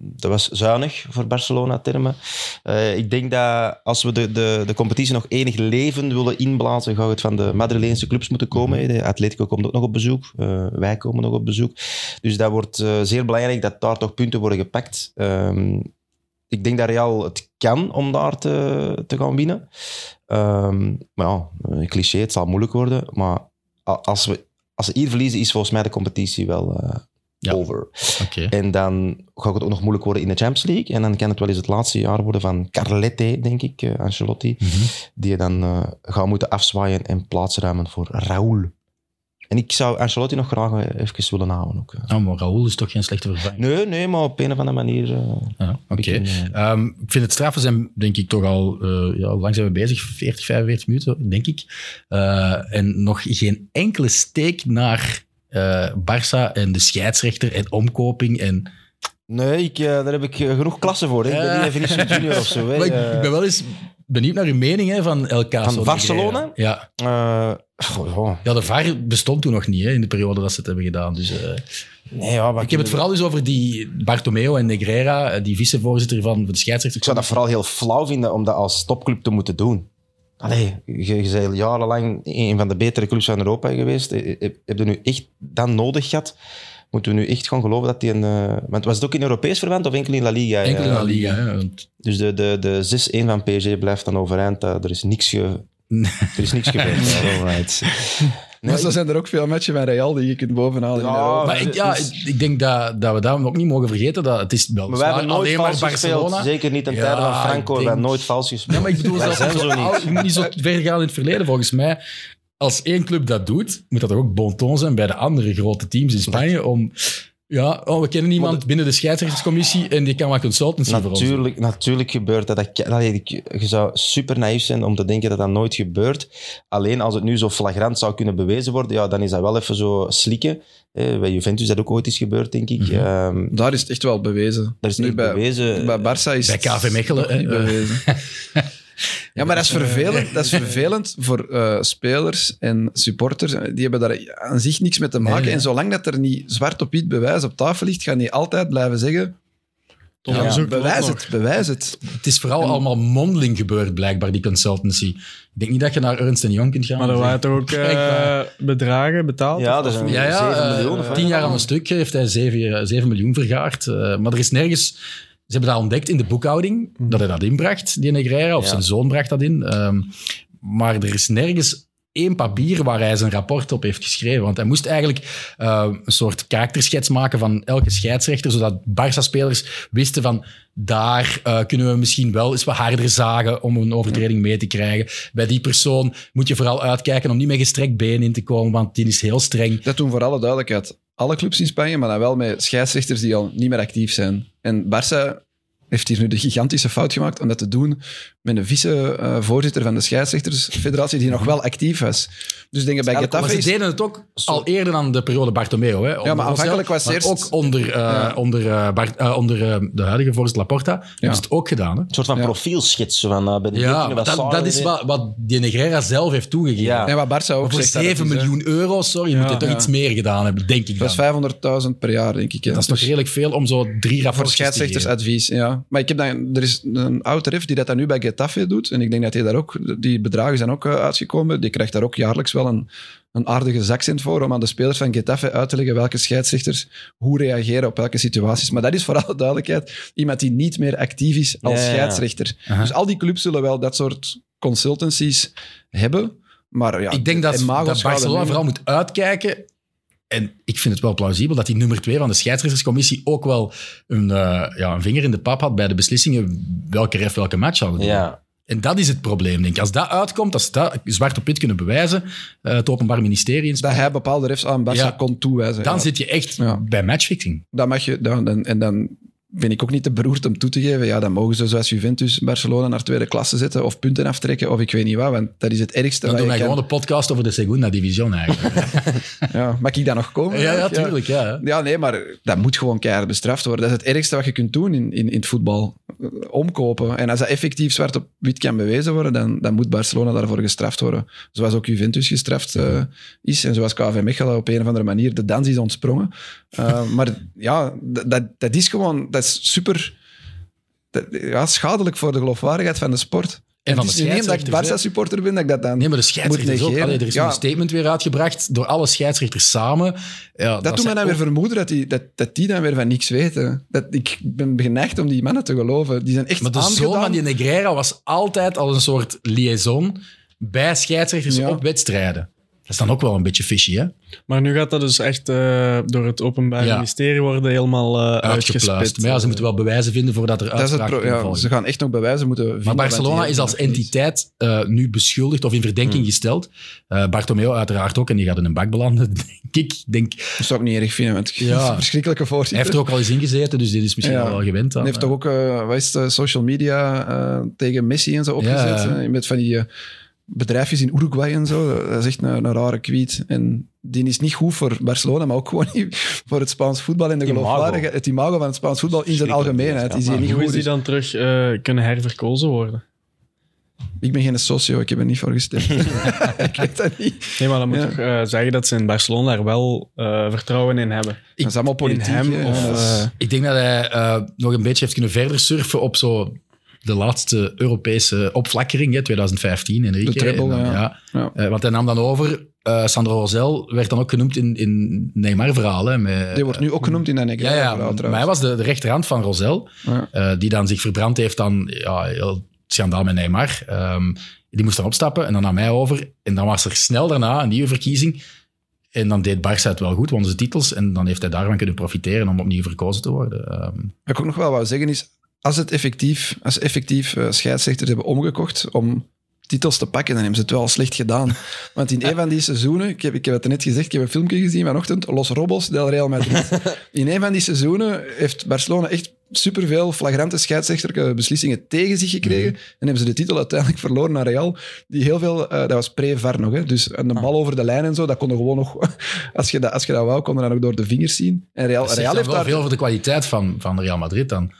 dat was zuinig voor Barcelona-termen. Eh, ik denk dat als we de, de, de competitie nog enig leven willen inblazen, gaat het van de Madrileense clubs moeten komen. hè. De Atletico komt ook nog op bezoek. Eh, wij komen nog op bezoek. Dus dat wordt eh, zeer belangrijk dat daar toch punten worden gepakt. Ehm, ik denk dat Real het kan om daar te, te gaan winnen. Ehm, maar ja, een cliché, het zal moeilijk worden. Maar als we, als ze hier verliezen, is volgens mij de competitie wel Ja. over. En dan gaat het ook nog moeilijk worden in de Champions League. En dan kan het wel eens het laatste jaar worden van Carlette, denk ik, eh, Ancelotti. Mhm. Die je dan eh gaat moeten afzwaaien en plaatsruimen voor Raúl. En ik zou Ancelotti nog graag eh, even willen houden. Ook. Nou, maar Raoul is toch geen slechte vervanging? Nee, nee, maar op een of andere manier... Ja, Oké. eh, Ehm, ik vind het straffen zijn, denk ik, toch al... eh, ja, lang zijn we bezig? 40, 45 minuten, denk ik. En nog geen enkele steek naar eh Barça en de scheidsrechter en omkoping. En, Nee, ik, eh, daar heb ik eh, genoeg klassen voor. Hè. Ik ben niet Vinicius Junior of zo. Hè. [LAUGHS] maar ik, ik ben wel eens benieuwd naar uw mening hè, van El Caso. Van Barcelona? Ja. goh, ja. de VAR bestond toen nog niet hè, in de periode dat ze het hebben gedaan. Dus, Nee, ja, maar ik heb het vooral dus over die Bartomeo en Negreira, die vicevoorzitter van de scheidsrechter. Ik zou dat vooral heel flauw vinden om dat als topclub te moeten doen. Allee, je, je bent jarenlang een van de betere clubs van Europa geweest. Eh, Heb heb je nu echt dan nodig gehad Moeten we nu echt gewoon geloven dat hij een... eh, want was het ook in Europees verband of enkel in La Liga? Enkel in Ja. La Liga. want- Dus de, de, de 6-1 van PSG blijft dan overeind. Eh, er is niks, ge, er is niks gebeurd. [LAUGHS] Ja, alright. Maar zo zijn er ook veel matchen van Real die je kunt bovenhalen Ja. Maar ik, ja, ik, ik denk dat, dat we daar ook niet mogen vergeten. Dat het is wel Maar wij hebben nooit alleen maar vals gespeeld. Barcelona. Zeker niet ten Ja, tijde van Franco. We hebben nooit vals gespeeld. Ja, maar ik bedoel, zelfs zijn zo zo oud- niet. je moet niet zo ver gaan in het verleden. Volgens mij, als één club dat doet, moet dat toch ook bon ton zijn bij de andere grote teams in Spanje. Om, ja, oh, we kennen iemand binnen de scheidsrechterscommissie en die kan wat consultancy voor ons. Natuurlijk, natuurlijk gebeurt dat. dat, je zou super naïef zijn om te denken dat dat nooit gebeurt. Alleen als het nu zo flagrant zou kunnen bewezen worden, ja, dan is dat wel even zo slikken. Eh, bij Juventus is dat ook ooit eens gebeurd, denk ik. Mhm. Ehm, Daar is het echt wel bewezen. Daar is het nu echt bij, bewezen. Bij Barça is Bij het KV Mechelen, bewezen. [LAUGHS] Ja, maar dat is vervelend, [LAUGHS] dat is vervelend voor eh, spelers en supporters. Die hebben daar aan zich niks mee te maken. nee. En zolang dat er niet zwart op wit bewijs op tafel ligt, gaan die altijd blijven zeggen... Ja, bewijs het, bewijs het. Het is vooral allemaal mondeling gebeurd, blijkbaar, die consultancy. Ik denk niet dat je naar Ernst Young kunt gaan. Maar er en waren toch ook eh, bedragen betaald? Ja, dat is een- Ja, ja 7 eh, miljoen tien jaar aan een stuk heeft hij 7, 7 miljoen vergaard. Eh, maar er is nergens... Ze hebben dat ontdekt in de boekhouding, dat hij dat inbracht, die Negreira, of Ja. zijn zoon bracht dat in. Ehm, maar er is nergens één papier waar hij zijn rapport op heeft geschreven. Want hij moest eigenlijk eh, een soort karakterschets maken van elke scheidsrechter, zodat Barça-spelers wisten van daar eh, kunnen we misschien wel eens wat harder zagen om een overtreding mee te krijgen. Bij die persoon moet je vooral uitkijken om niet met gestrekt been in te komen, want die is heel streng. Dat doen voor alle duidelijkheid alle clubs in Spanje, maar dan wel met scheidsrechters die al niet meer actief zijn. En Barça heeft hier nu de gigantische fout gemaakt om dat te doen met een vice-voorzitter van de scheidsrechtersfederatie die nog wel actief was. Dus denk je bij Ja, Getafe Maar ze is... deden het ook al eerder dan de periode Bartomeu. Hè, Onder maar aanvankelijk was eerst- ook onder, eh, Ja. onder, eh, Bart- eh, onder de huidige voorzitter Laporta. Hebben ze het ook gedaan. Hè? Een soort van Ja. profielschets van uh, bij de Ja, dat, dat is wat, wat die Negreira zelf heeft toegegeven. Ja. En wat Barça ook voor zegt, dat het 7 is, hè. miljoen euro, sorry, moet je toch ja. iets meer gedaan hebben, denk ik Dat dan. is 500.000 per jaar, denk ik. hè. Dat is toch Dus redelijk veel om zo drie voor rapportjes te geven. scheidsrechtersadvies, ja. Maar ik heb dan, er is een oud ref die dat dan nu bij Getafe doet. En ik denk dat hij daar ook, die bedragen zijn ook eh, uitgekomen. Die krijgt daar ook jaarlijks wel een, een aardige zakcent voor om aan de spelers van Getafe uit te leggen welke scheidsrechters hoe reageren op welke situaties. Maar dat is voor [LAUGHS] alle duidelijkheid iemand die niet meer actief is als Ja, ja, ja. scheidsrechter. Dus al die clubs zullen wel dat soort consultancies hebben. Maar ja, ik denk dat, Barcelona vooral moet uitkijken. En ik vind het wel plausibel dat die nummer twee van de scheidsrechterscommissie ook wel een, eh, ja, een vinger in de pap had bij de beslissingen welke ref welke match hadden doen. Ja. En dat is het probleem, denk ik. Als dat uitkomt, als ze dat zwart op wit kunnen bewijzen, eh, het Openbaar Ministerie in dat hij bepaalde refs aan Ja. kon toewijzen. dan ja. zit je echt Ja. bij matchfixing. Dan mag je, dan, dan- en dan ben ik ook niet te beroerd om toe te geven. Ja, dan mogen ze zoals Juventus Barcelona naar tweede klasse zetten of punten aftrekken of ik weet niet wat, want dat is het ergste. Dan doen wij gewoon de podcast over de Segunda Division eigenlijk. [LAUGHS] Ja, mag ik daar nog komen? ja, ja, tuurlijk. Ja. Ja, nee, maar dat moet gewoon keihard bestraft worden. Dat is het ergste wat je kunt doen in, in, in het voetbal. Eh, Omkopen. En als dat effectief zwart op wit kan bewezen worden, dan, dan moet Barcelona daarvoor gestraft worden. Zoals ook Juventus gestraft eh, is en zoals KV Mechelen op een of andere manier de dans is ontsprongen. Eh, maar ja, dat, dat, dat is gewoon... Dat is super... dat- ja, schadelijk voor de geloofwaardigheid van de sport. En van de niet omdat ik scheidsrechters. Barça-supporter ben, dat ik dat dan Nee, maar de scheidsrechters moet ook. negeren. Allee, er is Ja. een statement weer uitgebracht door alle scheidsrechters samen. Ja, Dat doet mij dan weer vermoeden dat die, dat, dat die dan weer van niks weten. Dat, ik ben geneigd om die mannen te geloven. Die zijn echt Maar de aangedaan. zoon van die Negreira was altijd al een soort liaison bij scheidsrechters Ja. op wedstrijden. Dat is dan ook wel een beetje fishy, hè? Maar nu gaat dat dus echt eh, door het Openbaar Ja. Ministerie worden helemaal eh Uitgepluist. uitgespit. Maar ja, ze moeten wel bewijzen vinden voordat er Dat ja, volgen. ze gaan echt nog bewijzen moeten vinden. Maar Barcelona is als entiteit eh, nu beschuldigd of in verdenking Hmm. gesteld. Eh Bartomeu uiteraard ook, en die gaat in een bak belanden, [LAUGHS] denk ik. Denk, Dat zou ik niet erg vinden, want [LAUGHS] Ja. verschrikkelijke hij voorzitter. heeft er ook al eens in gezeten, dus dit is misschien Ja. al wel gewend aan. Hij heeft toch ook, eh, wat is het, social media tegen Messi en zo opgezet. Ja. hè, Met van die bedrijfjes in Uruguay en zo. Dat is echt een, een rare tweet. En die is niet goed voor Barcelona, maar ook gewoon niet voor het Spaans voetbal en de geloofwaardigheid. Het imago van het Spaans voetbal in zijn algemeenheid. Is hier niet hoe goed. is die Dus dan terug eh, kunnen herverkozen worden? Ik ben geen socio, ik heb er niet voor gestemd. [LAUGHS] ik weet dat niet. Nee, maar dan moet Ja. toch eh, zeggen dat ze in Barcelona er wel eh, vertrouwen in hebben. Dat is allemaal politiek. in hem of... Eh, Ik denk dat hij eh, nog een beetje heeft kunnen verder surfen op zo de laatste Europese opflakkering, hè, 2015, Enrique. De treble, En dan, ja. Ja. Eh, want hij nam dan over eh, Sandro Rosel werd dan ook genoemd in, in Neymar-verhalen. Die wordt nu ook genoemd in dat ja, Negrera ja, verhaal maar trouwens. hij was de, de rechterhand van Rosel, eh, die dan zich verbrand heeft aan ja, heel schandaal met Neymar. Ehm, die moest dan opstappen en dan naar mij over. En dan was er snel daarna een nieuwe verkiezing. En dan deed Barça het wel goed, won ze titels. En dan heeft hij daarvan kunnen profiteren om opnieuw verkozen te worden. Ehm, Wat ik ook nog wel wou zeggen is, als het effectief, als effectief eh, scheidsrechters hebben omgekocht om titels te pakken, dan hebben ze het wel slecht gedaan. [LAUGHS] Want in een van die seizoenen, ik heb, ik heb het net gezegd, ik heb een filmpje gezien vanochtend, Los Robos del Real Madrid. [LAUGHS] In een van die seizoenen heeft Barcelona echt superveel flagrante scheidsrechterlijke beslissingen tegen zich gekregen. En hebben ze de titel uiteindelijk verloren naar Real. Die heel veel, eh, dat was pre-VAR nog, hè. dus en de bal over de lijn en zo, dat kon er gewoon nog, [LAUGHS] als je dat, als je dat wou, kon je dat ook door de vingers zien. En Real, dat zegt Real dan heeft wel daar veel voor de kwaliteit van, van Real Madrid dan.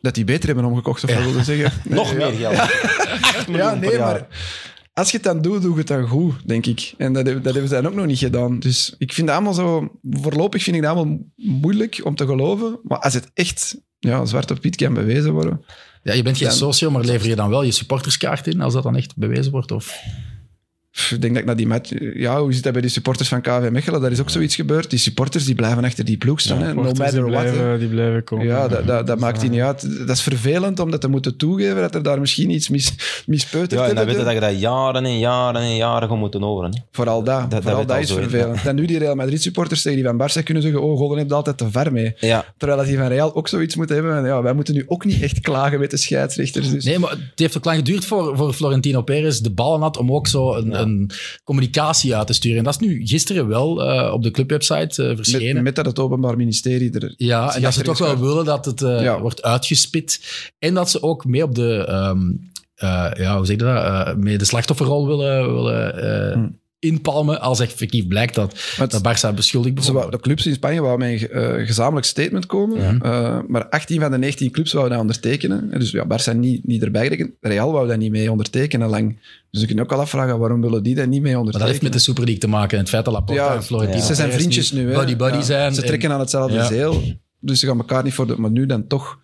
Dat die beter hebben omgekocht, of wat wilde zeggen. [LAUGHS] Nog meer geld. Ja, nee, maar als je het dan doet, doe je het dan goed, denk ik. En dat, dat hebben ze dan ook nog niet gedaan. Dus ik vind dat allemaal zo... Voorlopig vind ik dat allemaal moeilijk om te geloven. Maar als het echt ja, zwart op wit kan bewezen worden... Ja, je bent geen Dan- socio, maar lever je dan wel je supporterskaart in als dat dan echt bewezen wordt? Of... Ik denk dat ik naar die match... Ja, hoe zit dat bij die supporters van KV Mechelen? Daar is ook zoiets gebeurd. Die supporters die blijven achter die ploeg staan. hè. No matter die what. die blijven komen. Ja, dat, dat, dat maakt die niet uit. Dat is vervelend om dat te moeten toegeven, dat er daar misschien iets mis, mispeuterd Ja, en dan je dat je dat jaren en jaren en jaren gaat moeten horen. Hè. Vooral dat. dat Vooral dat, is vervelend. En nu die Real Madrid supporters tegen die van Barça kunnen zeggen, oh, Golden heeft altijd te ver mee. Ja. Terwijl dat die van Real ook zoiets moeten hebben. Ja, wij moeten nu ook niet echt klagen met de scheidsrechters. Dus. Nee, maar het heeft ook lang geduurd voor, voor Florentino Perez de ballen had om ook zo een, een communicatie uit te sturen. En dat is nu gisteren wel eh, op de clubwebsite eh, verschenen. met, met dat het Openbaar Ministerie er... Ja, en dat ze toch wel willen dat het eh, Ja. wordt uitgespit. En dat ze ook mee op de, ehm, eh, ja, hoe zeg je dat, mee de slachtofferrol willen, willen Hm. Inpalmen als effectief blijkt dat, Maar dat Barça beschuldigd wordt. de clubs in Spanje wouden met een eh, gezamenlijk statement komen. eh, maar 18 van de 19 clubs wouden dat ondertekenen. En Dus ja, Barça niet, niet erbij gerekend. Real wou dat niet mee ondertekenen lang. Dus je kunt ook al afvragen, waarom willen die dat niet mee Maar ondertekenen? dat heeft met de Super League te maken. En het feit dat Laporta Ja, en Florentino ja. Ze zijn vriendjes nu. hè. Buddy-buddy Ja, zijn. Ze en- trekken aan hetzelfde Ja. zeel. Dus ze gaan elkaar niet voor de... Maar nu dan toch...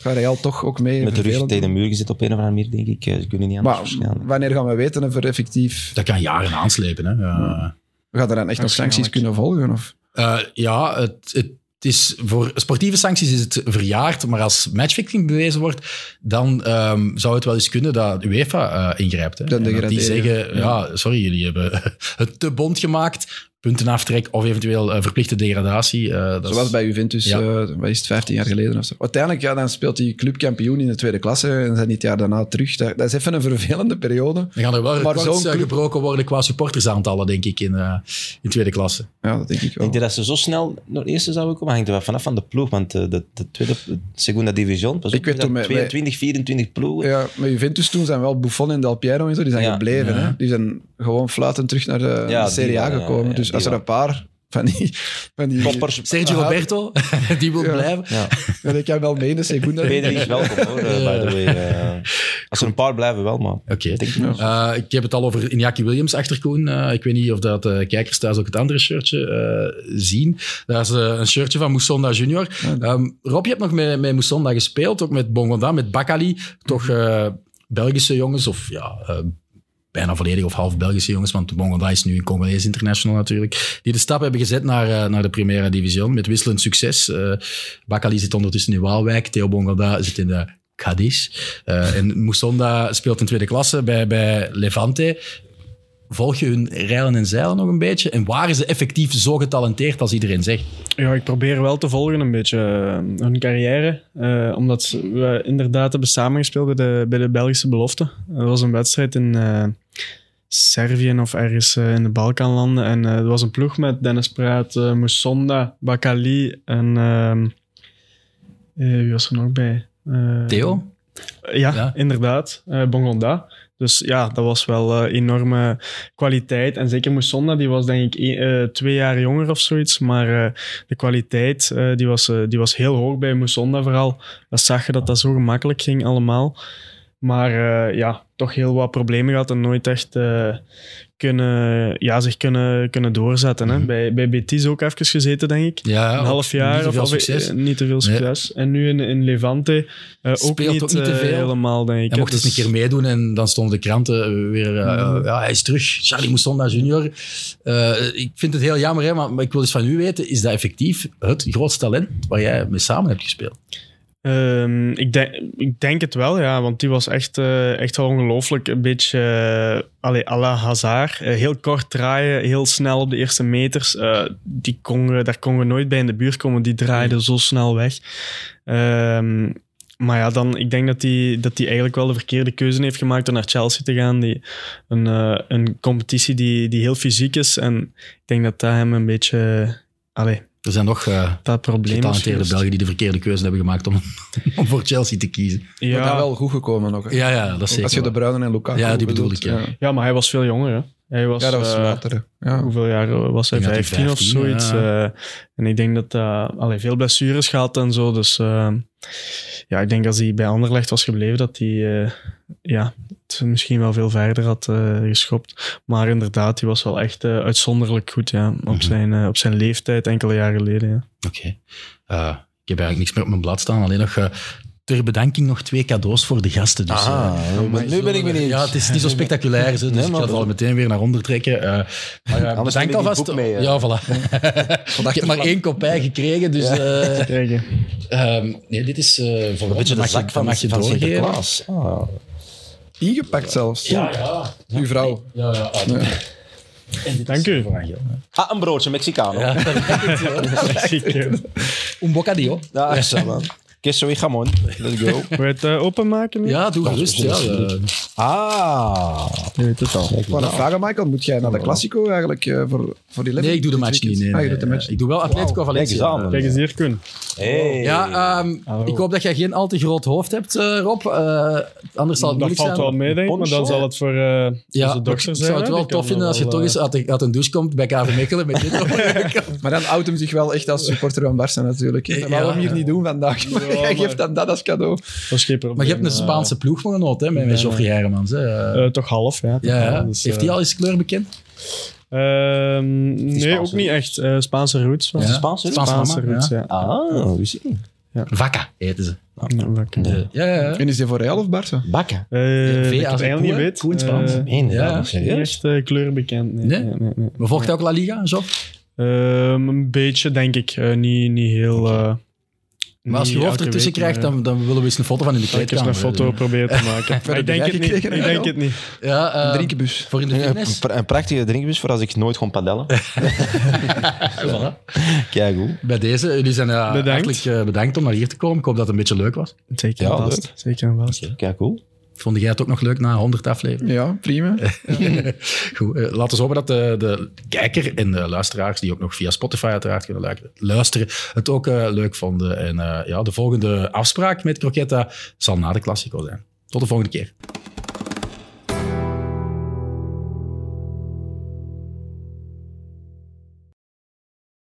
Gaat Real toch ook mee. Met de rug tegen de muur gezet op een of andere manier, denk ik. Eh, Ze kunnen niet anders Maar wanneer gaan we weten of er effectief... Dat kan jaren aanslepen. Hè. Ja. We gaan er dan echt nog sancties kunnen volgen? Of? Eh, ja, het, het is voor sportieve sancties is het verjaard, maar als matchfixing bewezen wordt, dan ehm, zou het wel eens kunnen dat UEFA eh, ingrijpt. Hè. Dat die zeggen, ja. sorry, jullie hebben [LAUGHS] het te bond gemaakt, puntenaftrek of eventueel eh, verplichte degradatie. eh, dat is- Zoals bij Juventus, Ja. eh, wat is het, 15 jaar geleden of zo. Uiteindelijk, ja, dan speelt die club kampioen in de tweede klasse en zijn die het jaar daarna terug. Dat, dat is even een vervelende periode. Dan gaan er wel Maar records club- gebroken worden qua supportersaantallen, denk ik, in, eh, in tweede klasse. Ja, dat denk ik wel. Denk je dat ze zo snel naar de eerste zouden komen? Hangt er wel vanaf van de ploeg. Want de, de tweede, de Segunda Division, pas op, Ik weet dat toen met- 22, 24 ploegen. Ja, met Juventus toen zijn wel Buffon en Del Piero en zo, die zijn Ja. gebleven. Ja. Hè? Die zijn gewoon fluitend terug naar de, Ja, de Serie A gekomen. ja, ja, dus als er een paar van die... Van die. Sergio Aha. Roberto, [LAUGHS] die wil Ja. blijven. Ja. Ja, dat kan wel mee in de Segunda. Pedri is welkom hoor, eh, by the way. Eh, als er een paar blijven wel, maar... Oké. Denk ik wel. Eh, ik heb het al over Iñaki Williams achter Koen. Eh, ik weet niet of dat de kijkers thuis ook het andere shirtje eh, zien. Dat is een shirtje van Moussonda Junior. Ehm, Rob, je hebt nog met, met Moussonda gespeeld, ook met Bongonda, met Bakali. Toch eh, Belgische jongens, of ja, bijna volledig of half Belgische jongens, want Bongonda is nu een Congolese international natuurlijk, die de stap hebben gezet naar, eh, naar de Primera Division met wisselend succes. Eh Bakali zit ondertussen in Waalwijk, Theo Bongonda zit in de Cadiz. Eh, en Moussonda speelt in tweede klasse bij, bij Levante. Volg je hun rijlen en zeilen nog een beetje? En waren ze effectief zo getalenteerd als iedereen zegt? Ja, ik probeer wel te volgen een beetje eh, hun carrière. eh, omdat we inderdaad hebben samengespeeld bij de, bij de Belgische belofte. Dat was een wedstrijd in eh, Servië of ergens in de Balkanlanden. En er was een ploeg met Dennis Praat, Moussonda, Bakali en... ehm, eh, wie was er nog bij? Theo? Ja, Ja. inderdaad. Bongonda. Dus ja, dat was wel eh, enorme kwaliteit. En zeker Moussonda, die was denk ik eh, twee jaar jonger of zoiets. Maar eh, de kwaliteit, die, was, die was heel hoog bij Moussonda vooral. Dat zag je dat dat zo gemakkelijk ging allemaal. Maar ja, toch heel wat problemen gehad en nooit echt kunnen, ja, zich kunnen, kunnen doorzetten. Hè. Mhm. Bij, bij Betis ook even gezeten, denk ik. Ja, een half jaar. Niet te veel of, succes. eh, niet te veel succes. En nu in, in Levante eh, ook, niet, ook niet te eh, veel. helemaal, denk ik. Hij mocht eens een is- keer meedoen en dan stonden de kranten weer... eh, Mhm. ja, hij is terug. Charlie Moussonda junior. Eh, ik vind het heel jammer, hè, maar, maar ik wil eens van u weten, is dat effectief het grootste talent waar jij mee samen hebt gespeeld? Ehm, ik, denk, ik denk het wel, ja. Want die was echt, eh, echt wel ongelooflijk. Een beetje uh, allee, à la Hazard. Eh, heel kort draaien, heel snel op de eerste meters. Eh, die kon, we- daar konden we nooit bij in de buurt komen. Die draaide zo snel weg. Ehm, maar ja, dan, ik denk dat hij dat die eigenlijk wel de verkeerde keuze heeft gemaakt om naar Chelsea te gaan. Die, een, eh, een competitie die, die heel fysiek is. En ik denk dat dat hem een beetje... Allee, Er zijn nog eh dat probleem is getalenteerde. Belgen die de verkeerde keuze hebben gemaakt om, [LAUGHS] om voor Chelsea te kiezen. Maar Ja, dan wel goed gekomen nog. hè. Ja, ja, dat is zeker Als je de. Bruyne en Lukaku Ja, die bedoel bedoelt, ik, ja. Ja, maar hij was veel jonger. Hè? Hij was, Ja, dat was eh, later. Ja. Hoeveel jaar was hij? Ik denk dat 15 hij of 15, zoiets. ja. eh, en ik denk dat hij allee, veel blessures gehad en zo. Dus eh, ja, ik denk als hij bij Anderlecht was gebleven, dat hij eh, ja, het misschien wel veel verder had eh, geschopt. Maar inderdaad, hij was wel echt eh, uitzonderlijk goed ja, op, Mhm. zijn, eh, op zijn leeftijd, enkele jaren geleden. Ja. Oké. Eh, ik heb eigenlijk niks meer op mijn blad staan. Alleen nog eh, ter bedanking nog twee cadeaus voor de gasten. Dus, eh, Ah, nu ben ik benieuwd. Ja, het is niet zo spectaculair, dus Nee, ik maar ga het al meteen weer naar onder trekken. Eh, maar ja, Anders bedank neem ik alvast. mee, ja, voilà. [LAUGHS] ik heb maar één kopij gekregen, dus... eh, ehm, nee, dit is eh voor Een beetje de je- zak van, mag je van. Sinterklaas. Ah. Ingepakt zelfs. Ja, ja. Uw vrouw. ja, ja. ah, Dank u. Ah, een broodje Mexicano. Ja, [LAUGHS] un bocadillo. Ja, ja man. Queso y jamón. Let's go. [LAUGHS] Wil je het eh, openmaken? nu? Ja, doe gerust. Ja, eh, Ah. Je weet het al. Ik wou nog vragen, Michael, moet jij naar de Classico eigenlijk eh, voor, voor die nee, ik doe de match niet. Nee, Ah, je nee, doet de match Ik doe wel Atletico Kijk eens Valencia. aan. Kijk eens hier, Koen. Hey. Ja, ehm, ik hoop dat jij geen al te groot hoofd hebt, eh, Rob. Eh, anders zal het Dat moeilijk valt zijn. wel mee, denk ik. Maar dan Poncho? zal het voor eh Ja, onze ik dokter zijn. zou het hè. wel Die tof vinden als je wel, toch eens uit, de- uit een douche komt bij KV Mechelen met dit. [LAUGHS] Maar dan houdt hem zich wel echt als supporter van Barça natuurlijk. Dat wou hem hier niet doen vandaag. Maar jij maar- geeft dan dat als cadeau. dat is geen probleem. maar je hebt een Eh, Spaanse ploegmagenoot hè, met, met ja. Hè. Eh, eh, toch half, ja. toch ja, ja. half, dus, Heeft eh, hij al eens kleur bekend? Ehm, nee, ook niet echt. Eh, Spaanse roots. was Ja. Spaanse roots? Spaanse Spaanse mama, roots, ja. ja. Ah, wie zie Vakka heten ze. Ja. Eh, ja, ja, ja. En is die voor Real of Barça? Bakken. Eh, V dat ik als het eigenlijk niet weet. Het Spaans. Eh, Nee, Ja. ja. echt eh, kleur bekend. Nee. Nee? Nee, nee, nee. Maar volgt hij ook La Liga, Joff? Ehm, een beetje, denk ik. Eh, niet, niet heel... eh, Maar als je hoofd ertussen krijgt, dan, dan willen we eens een foto van in de eh, zal ik eens kleedkamer. een foto proberen te maken. [LAUGHS] maar ik denk het niet. Ik denk het niet. Ja, eh, Een drinkenbus. voor in de Een, fitness. een prachtige drinkbus voor als ik nooit kon padellen. [LAUGHS] Voilà. Kijk goed. Bij deze, jullie zijn uh, Bedankt. hartelijk eh, bedankt om naar hier te komen. Ik hoop dat het een beetje leuk was. Zeker en vast. Zeker en vast. Kijk cool. Vond jij het ook nog leuk na 100 afleveringen? Ja, prima. [LAUGHS] Goed, eh, laten we hopen dat de, de kijker en de luisteraars, die ook nog via Spotify uiteraard kunnen luisteren, het ook eh, leuk vonden. En eh, ja, de volgende afspraak met Croquetta zal na de Classico zijn. Tot de volgende keer.